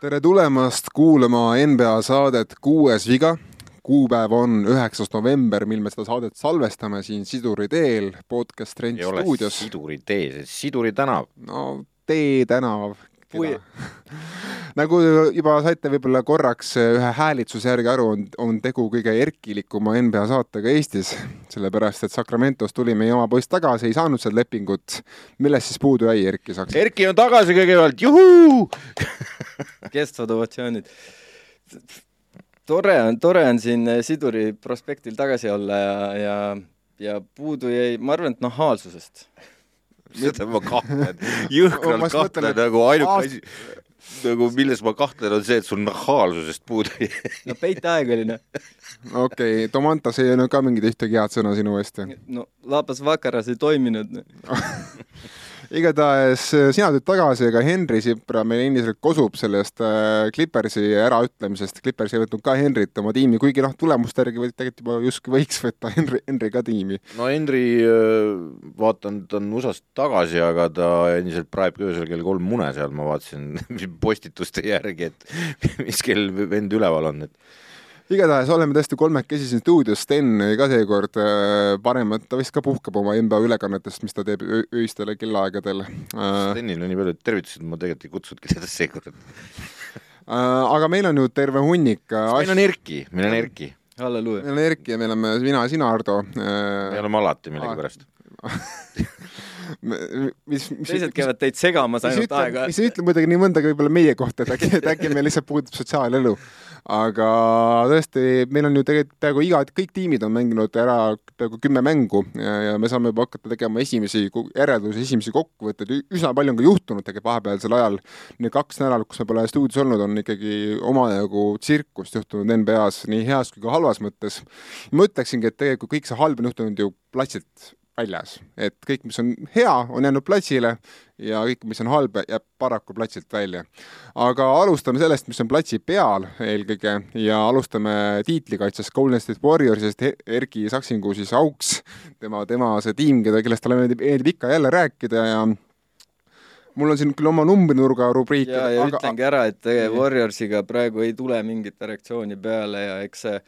tere tulemast kuulama NBA saadet Kuues viga. kuupäev on üheksas november, mil me seda saadet salvestame siin Siduri teel podcast Rent ei ole stuudios. Siduri tee, see Siduri tänav. no Tee tänav. Kui- nagu juba saite võib-olla korraks ühe häälitsuse järgi aru, on, on tegu kõige erkilikuma NBA saatega Eestis, sellepärast et Sacramentost tuli meie oma poiss tagasi, ei saanud seal lepingut. millest siis puudu jäi, Erki Saks? Erki on tagasi kõigepealt, juhuu! kestvad ovatsioonid. tore on, tore on siin Siduri prospektil tagasi olla ja, ja, ja puudu jäi, ma arvan, et nahaalsusest. seda ma kahtlen, jõhkralt kahtlen nagu ainuke asi, nagu milles ma kahtlen, on see, et sul nahaalsusest puudu ei no peiteaeg oli noh. okei okay,, Tomantas ei öelnud ka mingit ühtegi head sõna sinu eest. no Lapas Vakaras ei toiminud. Igatahes äh, sina tulid tagasi, ega Henri Sipra meil endiselt kosub sellest äh, Clippersi äraütlemisest. Clippers ei võtnud ka Henrit oma tiimi, kuigi noh, tulemuste järgi tegelikult juba justkui võiks võtta Henri, Henri ka tiimi. no Henri, vaatan, ta on USA-st tagasi, aga ta endiselt praeb öösel kell kolm mune seal, ma vaatasin postituste järgi, et mis kell vend üleval on, et igatahes oleme tõesti kolmekesi siin stuudios, Sten ka seekord äh, parem, et ta vist ka puhkab oma NBA ülekannetest, mis ta teeb öistel kellaaegadel äh,. Stenil on nii palju tervitusi, et ma tegelikult ei kutsudki teda seekord. Äh, aga meil on ju terve hunnik meil on Erki, meil on Erki, halleluuja. meil on Erki ja me oleme mina ja sina, Ardo me oleme alati millegipärast. mis, mis, teised käivad teid segamas ainult aega. mis ütleb muidugi nii mõndagi võib-olla meie kohta, et äkki, et äkki meil lihtsalt puudub sotsiaalelu. Aga tõesti, meil on ju tegelikult peaaegu iga, kõik tiimid on mänginud ära peaaegu kümme mängu ja, ja me saame juba hakata tegema esimesi järeldusi, esimesi kokkuvõtteid. üsna palju on ka juhtunud tegelikult vahepealsel ajal. Need kaks nädalat, kus me pole stuudios olnud, on ikkagi omajagu tsirkust juhtunud NBA-s nii heas kui ka halvas mõttes. ma ütleksingi, et tegelikult kõik see halb on juhtunud ju platsilt väljas, et kõik, mis on hea, on jäänud platsile ja kõik, mis on halb, jääb paraku platsilt välja. aga alustame sellest, mis on platsi peal eelkõige ja alustame tiitlikaitsest Golden State Warriorsist, Erki Saksinguu siis auks, tema, tema see tiim, keda, kellest talle meeldib, meeldib ikka jälle rääkida ja mul on siin küll oma numbrinurga rubriik, ja, ja aga ütlengi ära, et Nii. Warriorsiga praegu ei tule mingit erektsiooni peale ja eks see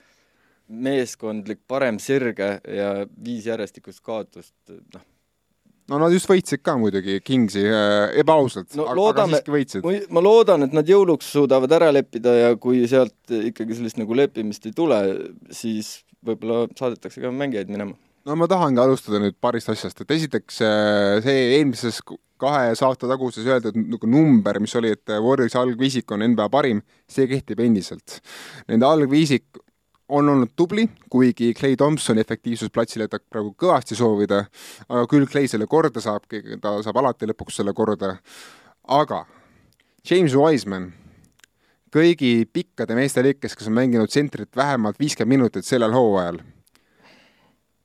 meeskondlik parem sirge ja viis järjestikust kaotust, noh, no nad just võitsid ka muidugi Kingsi äh, ebaausalt No aga, siiski võitsid. ma loodan, et nad jõuluks suudavad ära leppida ja kui sealt ikkagi sellist nagu leppimist ei tule, siis võib-olla saadetakse ka mängijaid minema. no ma tahangi alustada nüüd paarist asjast, et esiteks äh, see eelmises kahe saate taguses öeldud nagu number, mis oli, et Warriorsi algviisik on NBA parim, see kehtib endiselt. Nende algviisik on olnud tubli, kuigi Clay Thompsoni efektiivsus platsil jätab praegu kõvasti soovida, aga küll Clay selle korda saab, ta saab alati lõpuks selle korda. aga James Wiseman, kõigi pikkade meeste lõikes, kes on mänginud tsentrit vähemalt viiskümmend minutit sellel hooajal,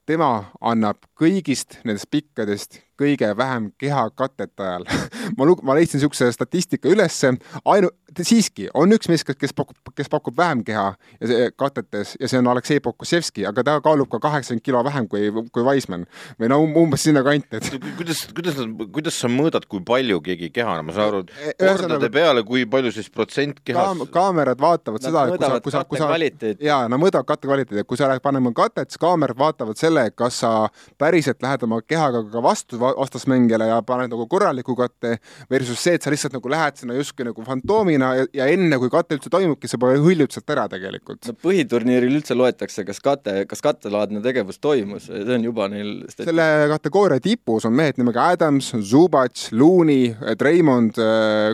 tema annab kõigist nendest pikkadest kõige vähem kehakatet ajal. Ma lug-, ma leidsin niisuguse statistika ülesse, ainu-, siiski on üks mees, kes pakub, kes pakub vähem keha ja see katetes ja see on Aleksei Pokusevski, aga ta kaalub ka kaheksakümmend kilo vähem kui, kui Wiseman. või no um- umbes sinnakanti, et kuidas, kuidas nad, kuidas sa mõõdad, kui palju keegi keha on, ma saan aru, E- et kordade peale, kui palju siis protsent kaam- kehast, kaamerad vaatavad Nad seda, et kui sa, kui sa, kui katte sa jaa, nad mõõdavad katte kvaliteedi, et kui sa lähed panema katet, siis kaamerad vaatavad selle, kas sa päriselt lähed oma kehaga ka vastu va- vastasmängijale ja paned nagu korraliku katte versus see, et sa lihtsalt nagu lähed sinna justkui nagu fantoomina ja, ja enne, kui kate üldse toimubki, sa hõljud sealt ära tegelikult. no põhiturniiril üldse loetakse, kas kate, kas kattelaadne tegevus toimus, see on juba neil selle kategooria tipus on mehed nimega Adams, Zubac, Looney, Draymond,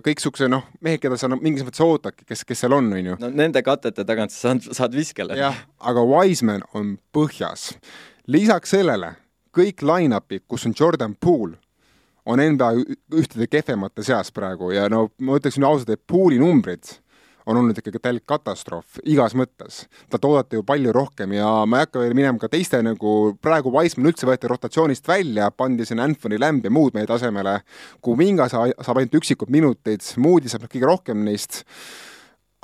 kõik siuksed noh, mehed, keda sa no, mingis mõttes ootadki, kes, kes seal on, on ju. no nende katete tagant sa saad, saad viskele. jah, aga Wiseman on põhjas. lisaks sellele kõik line-up'id, kus on Jordan Poole, on NBA ühtede kehvemate seas praegu ja no ma ütleksin ausalt, et Poole'i numbrid on olnud ikkagi täielik katastroof igas mõttes. talt oodati ju palju rohkem ja ma ei hakka veel minema ka teiste nagu, praegu Wiseman üldse võeti rotatsioonist välja, pandi sinna Anthony Lamb ja muud mehed asemele. Kuminga sa, saab ainult üksikud minutid, Moody saab kõige rohkem neist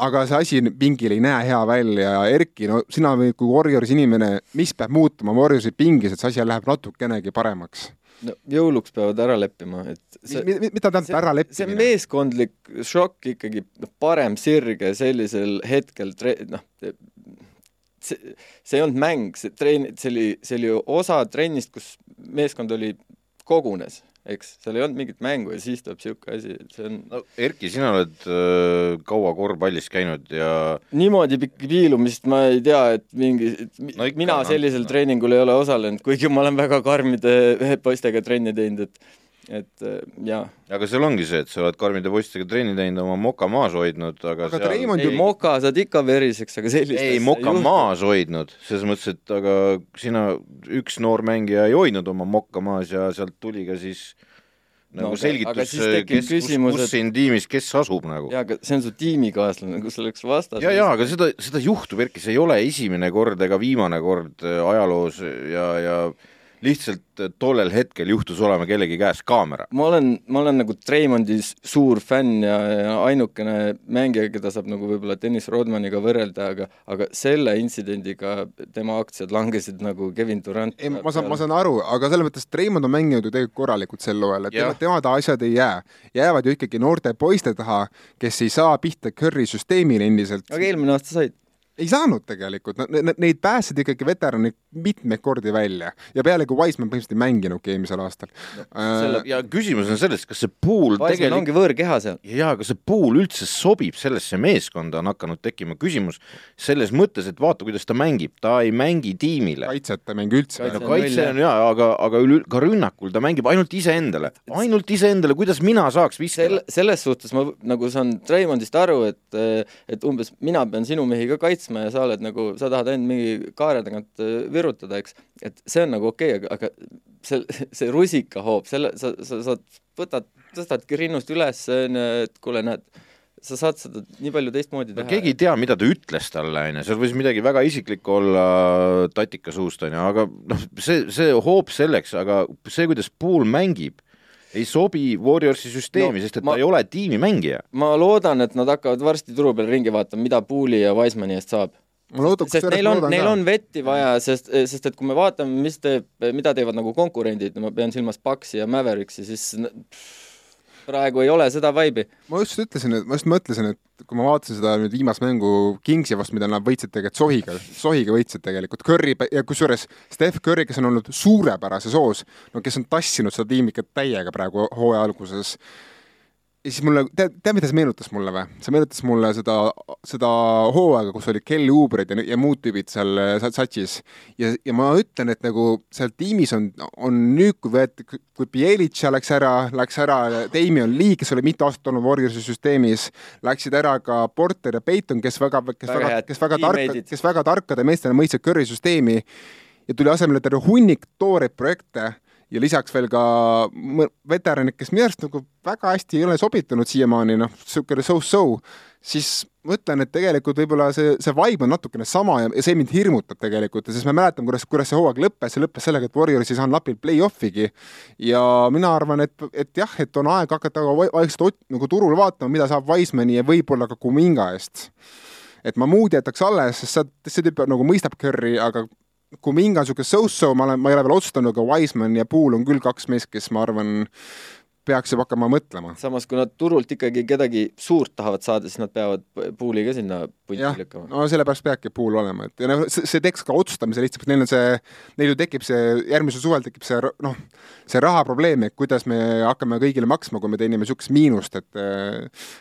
aga see asi pingil ei näe hea välja ja Erki, no sina kui Warriorsi inimene, mis peab muutuma Warriorsi pingis, et see asi läheb natukenegi paremaks? no jõuluks peavad ära leppima, et see, mida tähendab ära leppimine? see meeskondlik šokk ikkagi, noh, parem sirge sellisel hetkel tre-, noh, see, see ei olnud mäng, see treen-, see oli, see oli osa trennist, kus meeskond oli, kogunes eks, seal ei olnud mingit mängu ja siis tuleb niisugune asi, et see on no Erki, sina oled äh, kaua korvpallis käinud ja niimoodi pikki piilumist ma ei tea, et mingi no ikka, mina sellisel no. treeningul ei ole osalenud, kuigi ma olen väga karmide poistega trenni teinud, et et äh, jaa. aga seal ongi see, et sa oled karmide poistega trenni teinud, oma moka maas hoidnud, aga aga seal... Treimond ju moka saad ikka veriseks, aga sellist ei, moka maas hoidnud, selles mõttes, et aga sina, üks noor mängija ei hoidnud oma mokka maas ja sealt tuli ka siis nagu no, selgitus, kes, kus, kus et... siin tiimis, kes asub nagu. jaa, aga see on su tiimikaaslane, kus oleks vastas. ja, ja aga seda, seda juhtub, Erki, see ei ole esimene kord ega viimane kord äh, ajaloos ja, ja lihtsalt äh, tollel hetkel juhtus olema kellegi käes kaamera. ma olen, ma olen nagu Treimondi suur fänn ja, ja ainukene mängija, keda saab nagu võib-olla Dennis Rodmaniga võrrelda, aga aga selle intsidendiga tema aktsiad langesid nagu Kevin Durant. ei, ma saan, ma saan aru, aga selles mõttes Treimond on mänginud ju tegelikult korralikult sel hooajal, et tema, tema taha asjad ei jää. jäävad ju ikkagi noorte poiste taha, kes ei saa pihta Curry süsteemile endiselt. aga eelmine aasta said ei saanud tegelikult, neid päästsid ikkagi veteranid mitmeid kordi välja ja pealegi Wiseman põhimõtteliselt ei mänginudki eelmisel aastal no,. Selle, ja küsimus on selles, kas see pool tegelikult... ongi võõrkeha seal. jaa, kas see pool üldse sobib sellesse meeskonda, on hakanud tekkima küsimus selles mõttes, et vaata, kuidas ta mängib, ta ei mängi tiimile. kaitset ta ei mängi üldse. kaitse, no, kaitse on jaa, aga, aga üle, ka rünnakul ta mängib ainult iseendale, ainult iseendale, kuidas mina saaks viskada Sel,. selles suhtes ma nagu saan Raimondist aru, et, et umbes mina pean sinu mehi ka kaitsma, kaitsma ja sa oled nagu, sa tahad ainult mingi kaare tagant äh, virutada, eks, et see on nagu okei okay,, aga, aga see, see rusikahoop, selle, sa, sa, sa võtad, tõstadki rinnust üles, onju, et kuule, näed, sa saad seda nii palju teistmoodi teha no,. keegi ei tea, mida ta ütles talle, onju, seal võis midagi väga isiklikku olla tatika suust, onju, aga noh, see, see hoop selleks, aga see, kuidas Pool mängib ei sobi Warriorsi süsteemi no,, sest et ma, ta ei ole tiimimängija. ma loodan, et nad hakkavad varsti turu peal ringi vaatama, mida Pooli ja Wisemani eest saab. Loodan, sest neil on, neil on vetti vaja, sest, sest et kui me vaatame, mis teeb, mida teevad nagu konkurendid, ma pean silmas Paxi ja Mavericksi, siis pff, praegu ei ole seda vibe'i. ma just ütlesin, et ma just mõtlesin, et kui ma vaatasin seda nüüd viimast mängu Kingsi vastu, mida nad võitsid tegelikult Sohiga, Sohiga võitsid tegelikult, Curry ja kusjuures Steph Curry, kes on olnud suurepärases hoos, no kes on tassinud seda tiimi ikka täiega praegu hooaja alguses ja siis mulle, tead, tead, mida see meenutas mulle või? see meenutas mulle seda, seda hooaega, kus olid Kelly Ubrid ja, ja muud tüübid seal satsis. ja, ja ma ütlen, et nagu seal tiimis on, on nüüd, kui võeti, kui Bielitša läks ära, läks ära Damian Lee, kes oli mitu aastat olnud Warriorsi süsteemis, läksid ära ka Porter ja Peiton, kes väga, kes väga, väga, kes väga tarka, kes väga tarkade meestena mõistsid Curry süsteemi ja tuli asemele terve hunnik tooreid projekte ja lisaks veel ka veteranid, kes minu arust nagu väga hästi ei ole sobitunud siiamaani, noh, niisugune so-so, siis ma ütlen, et tegelikult võib-olla see, see vibe on natukene sama ja, ja see mind hirmutab tegelikult, sest me mäletame, kuidas, kuidas see hooaeg lõppes, see lõppes sellega, et Warriors ei saanud napilt play-off'igi. Ja mina arvan, et, et jah, et on aeg hakata vaikselt nagu turul vaatama, mida saab Wisemani ja võib-olla ka Kuminga eest. Et ma muud jätaks alles, sest sa, see tüüp nagu mõistab Curry, aga kui mingi niisugune so-so, ma olen, ma ei ole veel otsustanud, aga Wiseman ja Pool on küll kaks meest, kes ma arvan, peaks juba hakkama mõtlema. samas, kui nad turult ikkagi kedagi suurt tahavad saada, siis nad peavad Pooli ka sinna punti lükkama. no sellepärast peabki Pool olema, et ja noh, see teeks ka otsustamise lihtsamaks, neil on see, neil ju tekib see, järgmisel suvel tekib see noh, see rahaprobleem, et kuidas me hakkame kõigile maksma, kui me teenime niisugust miinust, et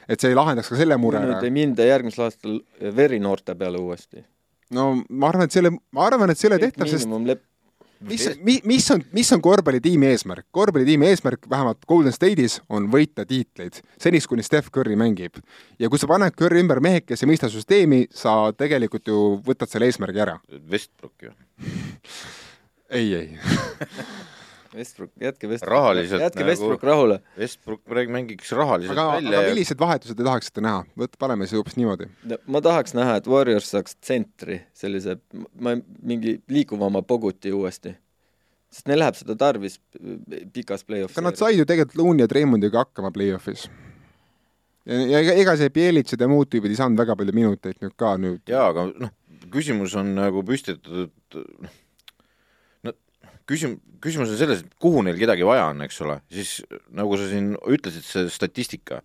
et see ei lahendaks ka selle mure ära. nüüd ei minda järgmisel aastal verinoorte peale uuesti no ma arvan, et selle, ma arvan, et ole tehtav, sest mis, mis, mis on, mis on korvpallitiimi eesmärk? korvpallitiimi eesmärk vähemalt Golden State'is on võita tiitleid, seniks kuni Steph Curry mängib. ja kui sa paned Curry ümber mehed, kes ei mõista süsteemi, sa tegelikult ju võtad selle eesmärgi ära. Westbrook ju ei, ei Westbrook, jätke Westbrook, rahaliselt jätke nagu, Westbrook rahule. Westbrook mängiks rahaliselt aga, välja. aga millised vahetused te tahaksite näha? võt-, paneme siis hoopis niimoodi. ma tahaks näha, et Warriors saaks tsentri, sellise, ma, mingi liikuvama Boguti uuesti. sest neil läheb seda tarvis pikas play-off'is. aga nad said ju tegelikult Looney ja Draymondiga hakkama play-off'is ja, ja ega see Bielitsid ja muud tüübid ei saanud väga palju minuteid nüüd ka nüüd. jaa, aga noh, küsimus on nagu püstitatud noh, küsimus, küsimus on selles, et kuhu neil kedagi vaja on, eks ole, siis nagu sa siin ütlesid, see statistika,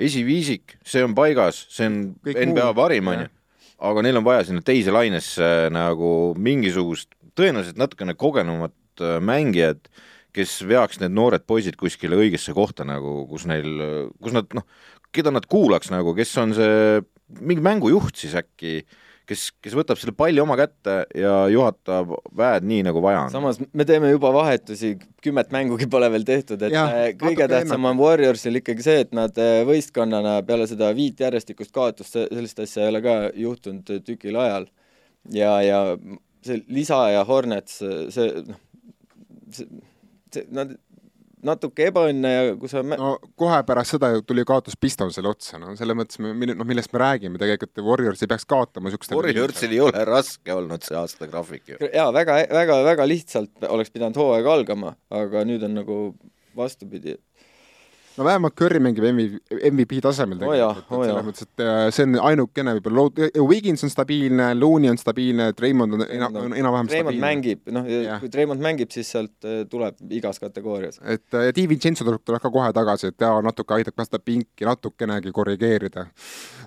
esiviisik, see on paigas, see on Kõik NBA parim, on ju, aga neil on vaja sinna teise lainesse nagu mingisugust tõenäoliselt natukene kogenumat äh, mängijat, kes veaks need noored poisid kuskile õigesse kohta nagu, kus neil, kus nad noh, keda nad kuulaks nagu, kes on see mingi mängujuht siis äkki, kes, kes võtab selle palli oma kätte ja juhatab väed nii, nagu vaja on. samas me teeme juba vahetusi, kümmet mängugi pole veel tehtud, et Jah, äh, kõige tähtsam on Warriorsil ikkagi see, et nad äh, võistkonnana peale seda viit järjestikust kaotust, sellist asja ei ole ka juhtunud tükil ajal. ja, ja see lisa ja Hornets, see noh, see, see, nad natuke ebaõnne ja kui sa no kohe pärast seda tuli kaotus Pistonsile otsa, no selles mõttes noh, millest me räägime, tegelikult Warriors ei peaks kaotama niisugustel Warriorsil ei ole raske olnud see aastagraafik ju. jaa, väga, väga, väga lihtsalt oleks pidanud hooaeg algama, aga nüüd on nagu vastupidi. No vähemalt Curry mängib MV, MVP tasemel jaa, tegelikult, et jaa. selles mõttes, et äh, see on ainukene võib-olla Wiggins on stabiilne, Looney on stabiilne, Treimond on ena- No, enam-vähem stabiilne. mängib, noh, kui Treimond mängib, siis sealt äh, tuleb igas kategoorias. et äh, ja Divincenzo tuleb, tuleb ka kohe tagasi, et ta natuke aitab ka seda pinki natukenegi korrigeerida.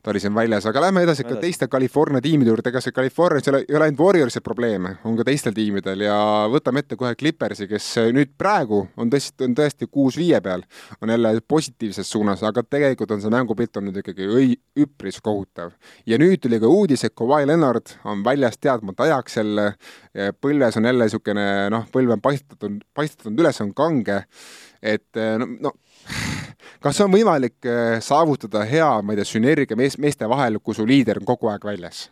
ta oli siin väljas, aga lähme edasi ikka teiste California tiimide juurde, ega see Californias ei ole, ei ole ainult Warriorsi probleeme, on ka teistel tiimidel ja võtame ette kohe Clippersi, kes nüüd praegu on tõesti, on tõesti kuus-viie peal, on jälle positiivses suunas, aga tegelikult on see mängupilt olnud ikkagi õi-, üpris kohutav. ja nüüd tuli ka uudis, et Kawhi Leonard on väljas teadmata ajaks jälle, põlves on jälle niisugune noh, põlv on paistatud, paistatud üles, on kange, et eh, no, no kas on võimalik eh, saavutada hea, ma ei tea, sünergia mees, meeste vahel, kui su liider on kogu aeg väljas?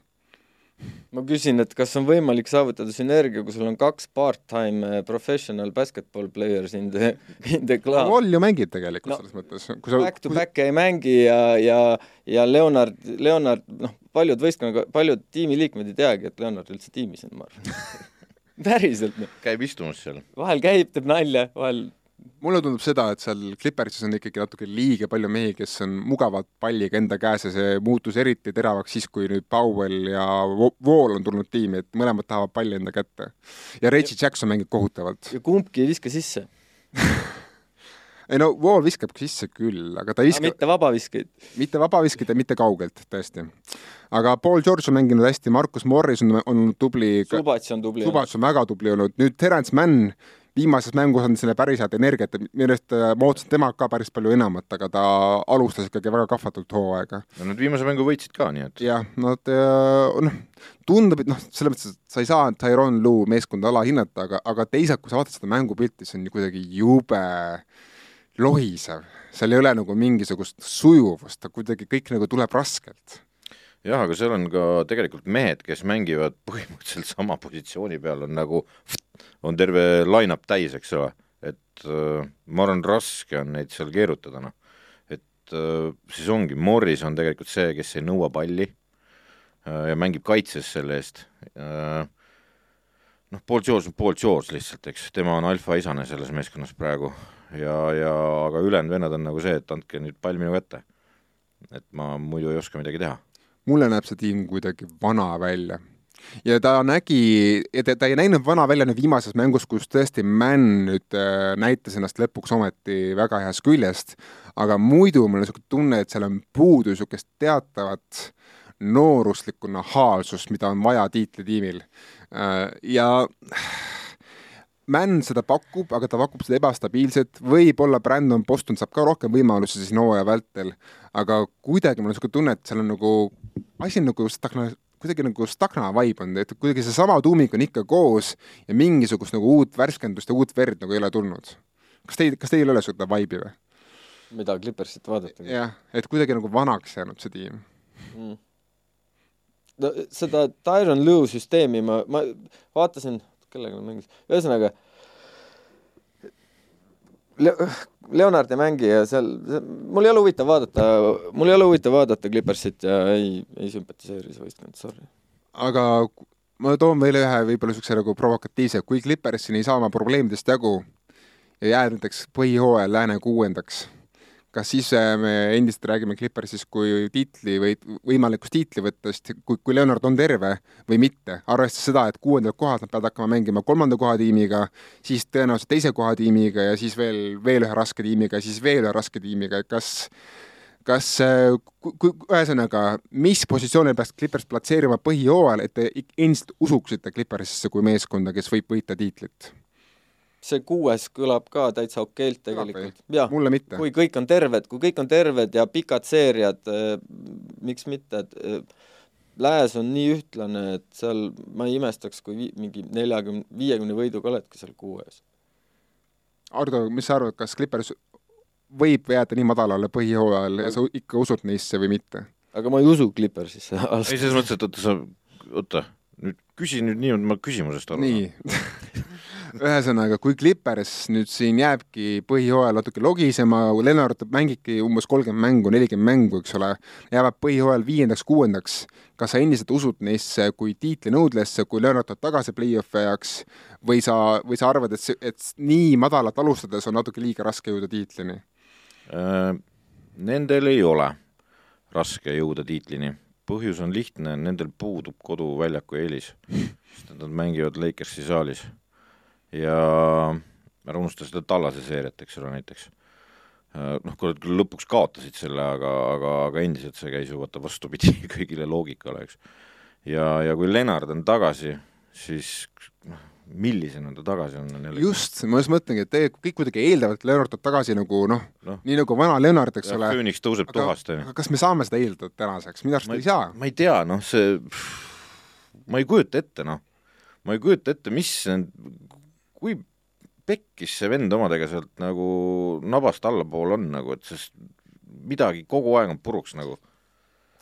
Ma küsin, et kas on võimalik saavutada sünergia, kui sul on kaks part-time äh, professional basketball players in the, in the club? Wall ju mängib tegelikult No, selles mõttes, kui back to back ei mängi ja, ja, ja Leonard, Leonard, noh, paljud võistkonnaga, paljud tiimiliikmed ei teagi, et Leonard üldse tiimis on, ma arvan päriselt, noh. käib istumas seal. vahel käib, teeb nalja, vahel mulle tundub seda, et seal Clippersis on ikkagi natuke liiga palju mehi, kes on mugavalt palliga enda käes ja see muutus eriti teravaks siis, kui nüüd Powell ja Wall on tulnud tiimi, et mõlemad tahavad palli enda kätte. ja Reggie Jackson mängib kohutavalt. ja kumbki ei viska sisse. ei no Wall viskab sisse küll, aga ta ei viska, mitte vabaviskeid. mitte vabaviskid ja mitte kaugelt, tõesti. aga Paul George on mänginud hästi, Markus Morris on, on tubli, Subats on tubli. Subats on väga tubli olnud, nüüd Terence Mann viimases mängus on selle päris head energiat, arust äh, ma ootasin temalt ka päris palju enamat, aga ta alustas ikkagi väga kahvatult hooaega. no nad viimase mängu võitsid ka, nii et jah, nad äh, noh, tundub, et noh, selles mõttes, et sa ei saa Tyrone Lue meeskonda alahinnata, aga, aga teisalt, kui sa vaatad seda mängupilti, see on ju kuidagi jube lohisev, seal ei ole nagu mingisugust sujuvust, ta kuidagi kõik nagu tuleb raskelt jah, aga seal on ka tegelikult mehed, kes mängivad põhimõtteliselt sama positsiooni peal, on nagu, on terve line-up täis, eks ole, et äh, ma arvan, raske on neid seal keerutada, noh. et äh, siis ongi, Morris on tegelikult see, kes ei nõua palli äh, ja mängib kaitses selle eest äh,. noh, Paul George on Paul George lihtsalt, eks, tema on alfaisane selles meeskonnas praegu ja, ja aga ülejäänud vennad on nagu see, et andke nüüd pall minu kätte. et ma muidu ei oska midagi teha mulle näeb see tiim kuidagi vana välja. Ja ta nägi, ta, ta ei näinud vana välja nüüd viimases mängus, kus tõesti Mann nüüd äh, näitas ennast lõpuks ometi väga heast küljest, aga muidu mul on niisugune tunne, et seal on puudu niisugust teatavat nooruslikku nahaalsust, mida on vaja tiitlitiimil. Äh,. ja Mann seda pakub, aga ta pakub seda ebastabiilselt, võib-olla Brandon Boston saab ka rohkem võimalusi siin hooaja vältel, aga kuidagi mul on niisugune tunne, et seal on nagu, asi on nagu stagna-, kuidagi nagu stagna vibe on, et kuidagi seesama tuumik on ikka koos ja mingisugust nagu uut värskendust ja uut verd nagu ei ole tulnud. kas teil, kas teil ei ole seda vibe'i või? mida Clippersit vaadata. jah, et kuidagi nagu vanaks jäänud see tiim mm. no seda Tyron Lue süsteemi ma, ma vaatasin, kellega ta mängis, ühesõnaga Le Leonard ei mängi ja seal, mul ei ole huvitav vaadata, mul ei ole huvitav vaadata Clippersit ja ei, ei sümpatiseeri see võistkond, sorry. aga ma toon veel ühe võib-olla niisuguse nagu provokatiivse, kui Clippers siin ei saa oma probleemidest jagu ja jääb näiteks põhihooajal lääne kuuendaks, kas siis äh, me endiselt räägime Clippersist kui tiitli või võimalikust tiitlivõttest, kui, kui Leonard on terve või mitte, arvestades seda, et kuuendalt kohalt nad peavad hakkama mängima kolmanda koha tiimiga, siis tõenäoliselt teise koha tiimiga ja siis veel, veel ühe raske tiimiga ja siis veel ühe raske tiimiga, kas kas, äh, kui, ühesõnaga, mis positsioonil peaks Clippers platseerima põhijooajal, et te endiselt usuksite Clippersisse kui meeskonda, kes võib võita tiitlit? See kuues kõlab ka täitsa okeilt tegelikult. jah, kui kõik on terved, kui kõik on terved ja pikad seeriad äh,, miks mitte, et äh, Lääs on nii ühtlane, et seal ma ei imestaks, kui vi, mingi neljakümne, viiekümne võiduga oledki seal kuues. Ardo, mis sa arvad, kas Clippers võib jääda nii madalale põhijooajal ja sa ikka usud neisse või mitte? aga ma ei usu Clippersisse. ei, selles mõttes, et oota, sa, oota, nüüd küsi nüüd nii, et ma küsimusest aru nii ühesõnaga, kui Clippers nüüd siin jääbki põhijooajal natuke logisema, Lennart mängibki umbes kolmkümmend mängu, nelikümmend mängu, eks ole, jäävad põhijooajal viiendaks-kuuendaks, kas sa endiselt usud neisse kui tiitlinõudlesse, kui Lennart tuleb tagasi play-off'i ajaks, või sa, või sa arvad, et see, et nii madalat alustades on natuke liiga raske jõuda tiitlini? Äh, nendel ei ole raske jõuda tiitlini. põhjus on lihtne, nendel puudub koduväljaku eelis, sest nad mängivad Lakersi saalis. Ja ära unusta seda Tallase seeriat, eks ole, näiteks. Äh, noh, kui nad küll lõpuks kaotasid selle, aga, aga, aga endiselt see käis ju vaata vastupidi kõigile loogikale, eks. ja, ja kui Lennart on tagasi, siis noh, millisena ta tagasi on, on jälle just, ma just mõtlengi, et tegelikult kõik kuidagi eeldavad, et Leonard tuleb tagasi nagu noh no., nii nagu vana Leonard, eks ole. fööniks tõuseb tuhast, on ju. aga kas me saame seda eeldada tänaseks, minu arust ei saa. ma ei tea, noh, see, ma ei kujuta ette, noh. ma ei kujuta ette, mis, kui pekkis see vend omadega sealt nagu nabast allapoole on nagu, et sest midagi kogu aeg on puruks nagu.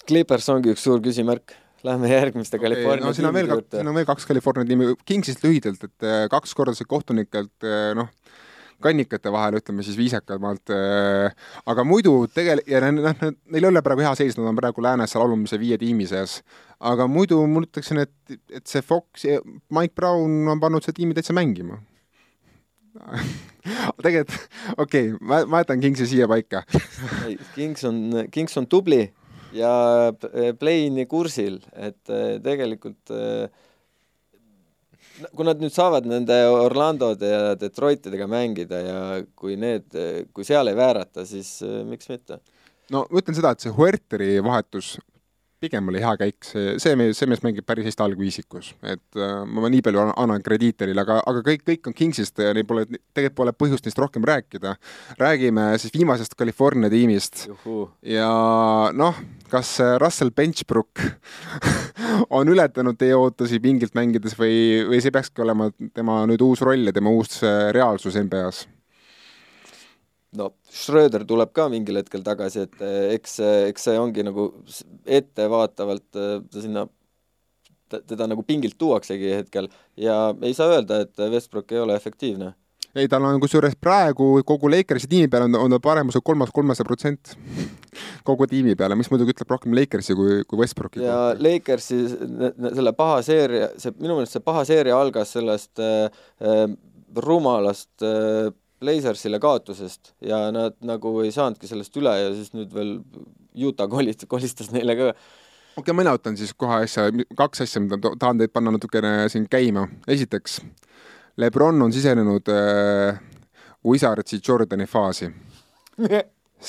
Clippers ongi üks suur küsimärk Lähme järgmiste okay, California no, siin on veel kaks, siin on veel kaks California tiimi, Kingsist lühidalt, et äh, kaks korda sai kohtunikelt äh, noh, kannikate vahel, ütleme siis viisakamalt, äh, aga muidu tegel-, ja noh, neil ei ole praegu hea seis, nad on praegu läänes seal alumise viie tiimi seas. aga muidu ma ütleksin, et, et see Fox ja Mike Brown on pannud selle tiimi täitsa mängima tegelikult, okei okay,, ma, ma jätan Kingsi siia paika Kings on, Kings on tubli ja Playni kursil, et eh, tegelikult eh, kui nad nüüd saavad nende Orlandode ja Detroitidega mängida ja kui need, kui seal ei väärata, siis eh, miks mitte? no ma ütlen seda, et see Huerteri vahetus pigem oli hea käik, see, see mees, see mees mängib päris hästi algviisikus, et äh, ma nii palju annan krediiti neile, aga, aga kõik, kõik on Kingsist ja neil pole, tegelikult pole põhjust neist rohkem rääkida. räägime siis viimasest California tiimist Juhu. ja noh, kas Russell Benchbrook on ületanud teie ootusi pingilt mängides või, või see peakski olema tema nüüd uus roll ja tema uus äh, reaalsus NBA-s? No Schröder tuleb ka mingil hetkel tagasi, et eh, eks, eks see ongi nagu ettevaatavalt eh, ta sinna, teda nagu pingilt tuuaksegi hetkel ja ei saa öelda, et Westbrook ei ole efektiivne. ei, tal on kusjuures praegu kogu Lakersi tiimi peale on, on ta paremusel kolmas, kolmese protsent kogu tiimi peale, mis muidugi ütleb rohkem Lakersi kui, kui Westbrooki ja kohta. Lakersi selle paha seeria, see minu meelest see paha seeria algas sellest äh, rumalast äh, Blazersile kaotusest ja nad nagu ei saanudki sellest üle ja siis nüüd veel Utah kolis-, kolistas neile ka. okei okay,, mina võtan siis kohe asja, kaks asja, mida tahan teid panna natukene siin käima. esiteks, Lebron on sisenenud äh, Wizardsi Jordani faasi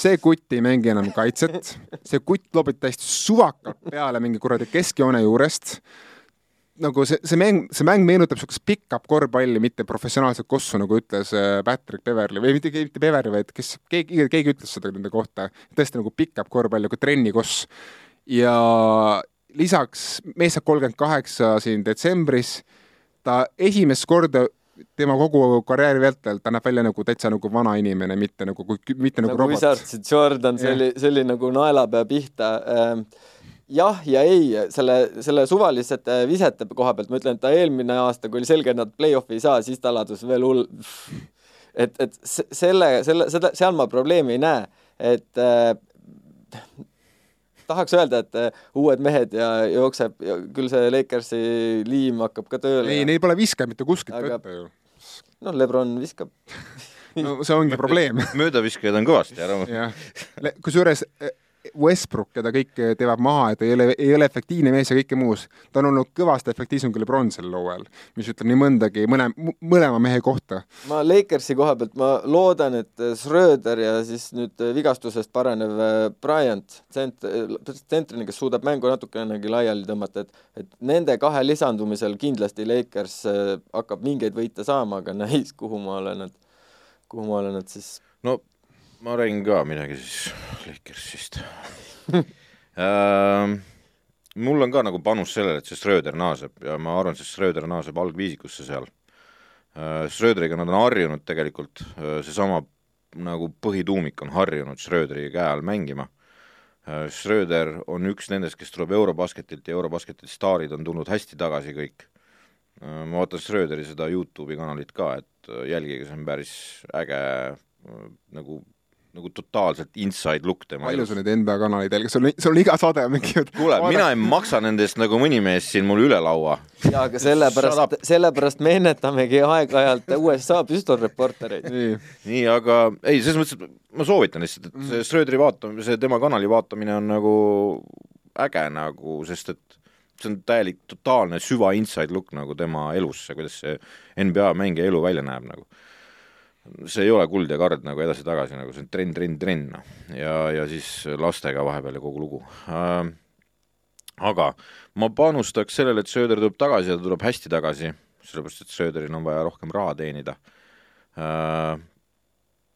see kutt ei mängi enam kaitset, see kutt lobib täiesti suvakalt peale mingi kuradi keskjoone juurest nagu see, see mäng, see mäng meenutab niisugust pick-up korvpalli, mitte professionaalset kossu, nagu ütles äh, Patrick Beverly või mitte, mitte Beverly, vaid kes, keegi, keegi ütles seda nende kohta, tõesti nagu pick-up korvpall, nagu trennikoss. ja lisaks mees saab kolmkümmend kaheksa siin detsembris, ta esimest korda tema kogu karjääri vältel, ta näeb välja nagu täitsa nagu vana inimene, mitte nagu, mitte nagu, nagu robot. Jordan, see oli, see oli nagu naelapea pihta ähm, jah ja ei, selle, selle suvalisete visete koha pealt ma ütlen, et ta eelmine aasta, kui oli selge, et nad play-off'i ei saa, siis ta ladus veel hull. et, et selle, selle, seda, seal ma probleemi ei näe, et äh, tahaks öelda, et äh, uued mehed ja jookseb ja küll see Lakersi liim hakkab ka tööle. ei, neil pole viskajat mitte kuskilt aga... võtta ju. noh, Lebron viskab no see ongi probleem möödaviskajaid on kõvasti ära. kusjuures Westbrook, keda kõik teevad maha, et ei ole, ei ole efektiivne mees ja kõike muus, ta on olnud kõvasti efektiivsem kui Lebron sel hooajal, mis ütleb nii mõndagi mõne, mõlema mehe kohta. ma Lakersi koha pealt, ma loodan, et Schröder ja siis nüüd vigastusest parenev äh, Bryant, tsent-, tsentrina, kes suudab mängu natukenegi laiali tõmmata, et et nende kahe lisandumisel kindlasti Lakers hakkab mingeid võite saama, aga näis, kuhu ma olen nad, kuhu ma olen nad siis no ma räägin ka midagi siis Lakersist ähm,. mul on ka nagu panus sellele, et see Schröder naaseb ja ma arvan, see Schröder naaseb algviisikusse seal äh,. Schröderiga nad on harjunud tegelikult, seesama nagu põhituumik on harjunud Schröderi käe all mängima äh,. Schröder on üks nendest, kes tuleb Eurobasketilt ja Eurobasketi staarid on tulnud hästi tagasi kõik äh,. ma vaatan Schröderi seda Youtube'i kanalit ka, et äh, jälgige, see on päris äge äh, nagu, nagu totaalselt inside look tema palju sul neid NBA kanaleid jälgib, sul on, sul on iga saade on mingi kuule, mina ei maksa nende eest nagu mõni mees siin mul üle laua. jaa, aga sellepärast, sellepärast me ennetamegi aeg-ajalt USA püstolreportereid. nii, nii, aga ei, selles mõttes, et ma soovitan lihtsalt, et see Schröderi vaatamine, see tema kanali vaatamine on nagu äge nagu, sest et see on täielik totaalne süva inside look nagu tema elusse, kuidas see NBA mängija elu välja näeb nagu. See ei ole kuld ja kard nagu edasi-tagasi nagu see on trenn, trenn, trenn noh. ja, ja siis lastega vahepeal ja kogu lugu äh,. aga ma panustaks sellele, et Söder tuleb tagasi ja ta tuleb hästi tagasi, sellepärast et Söderil on vaja rohkem raha teenida äh,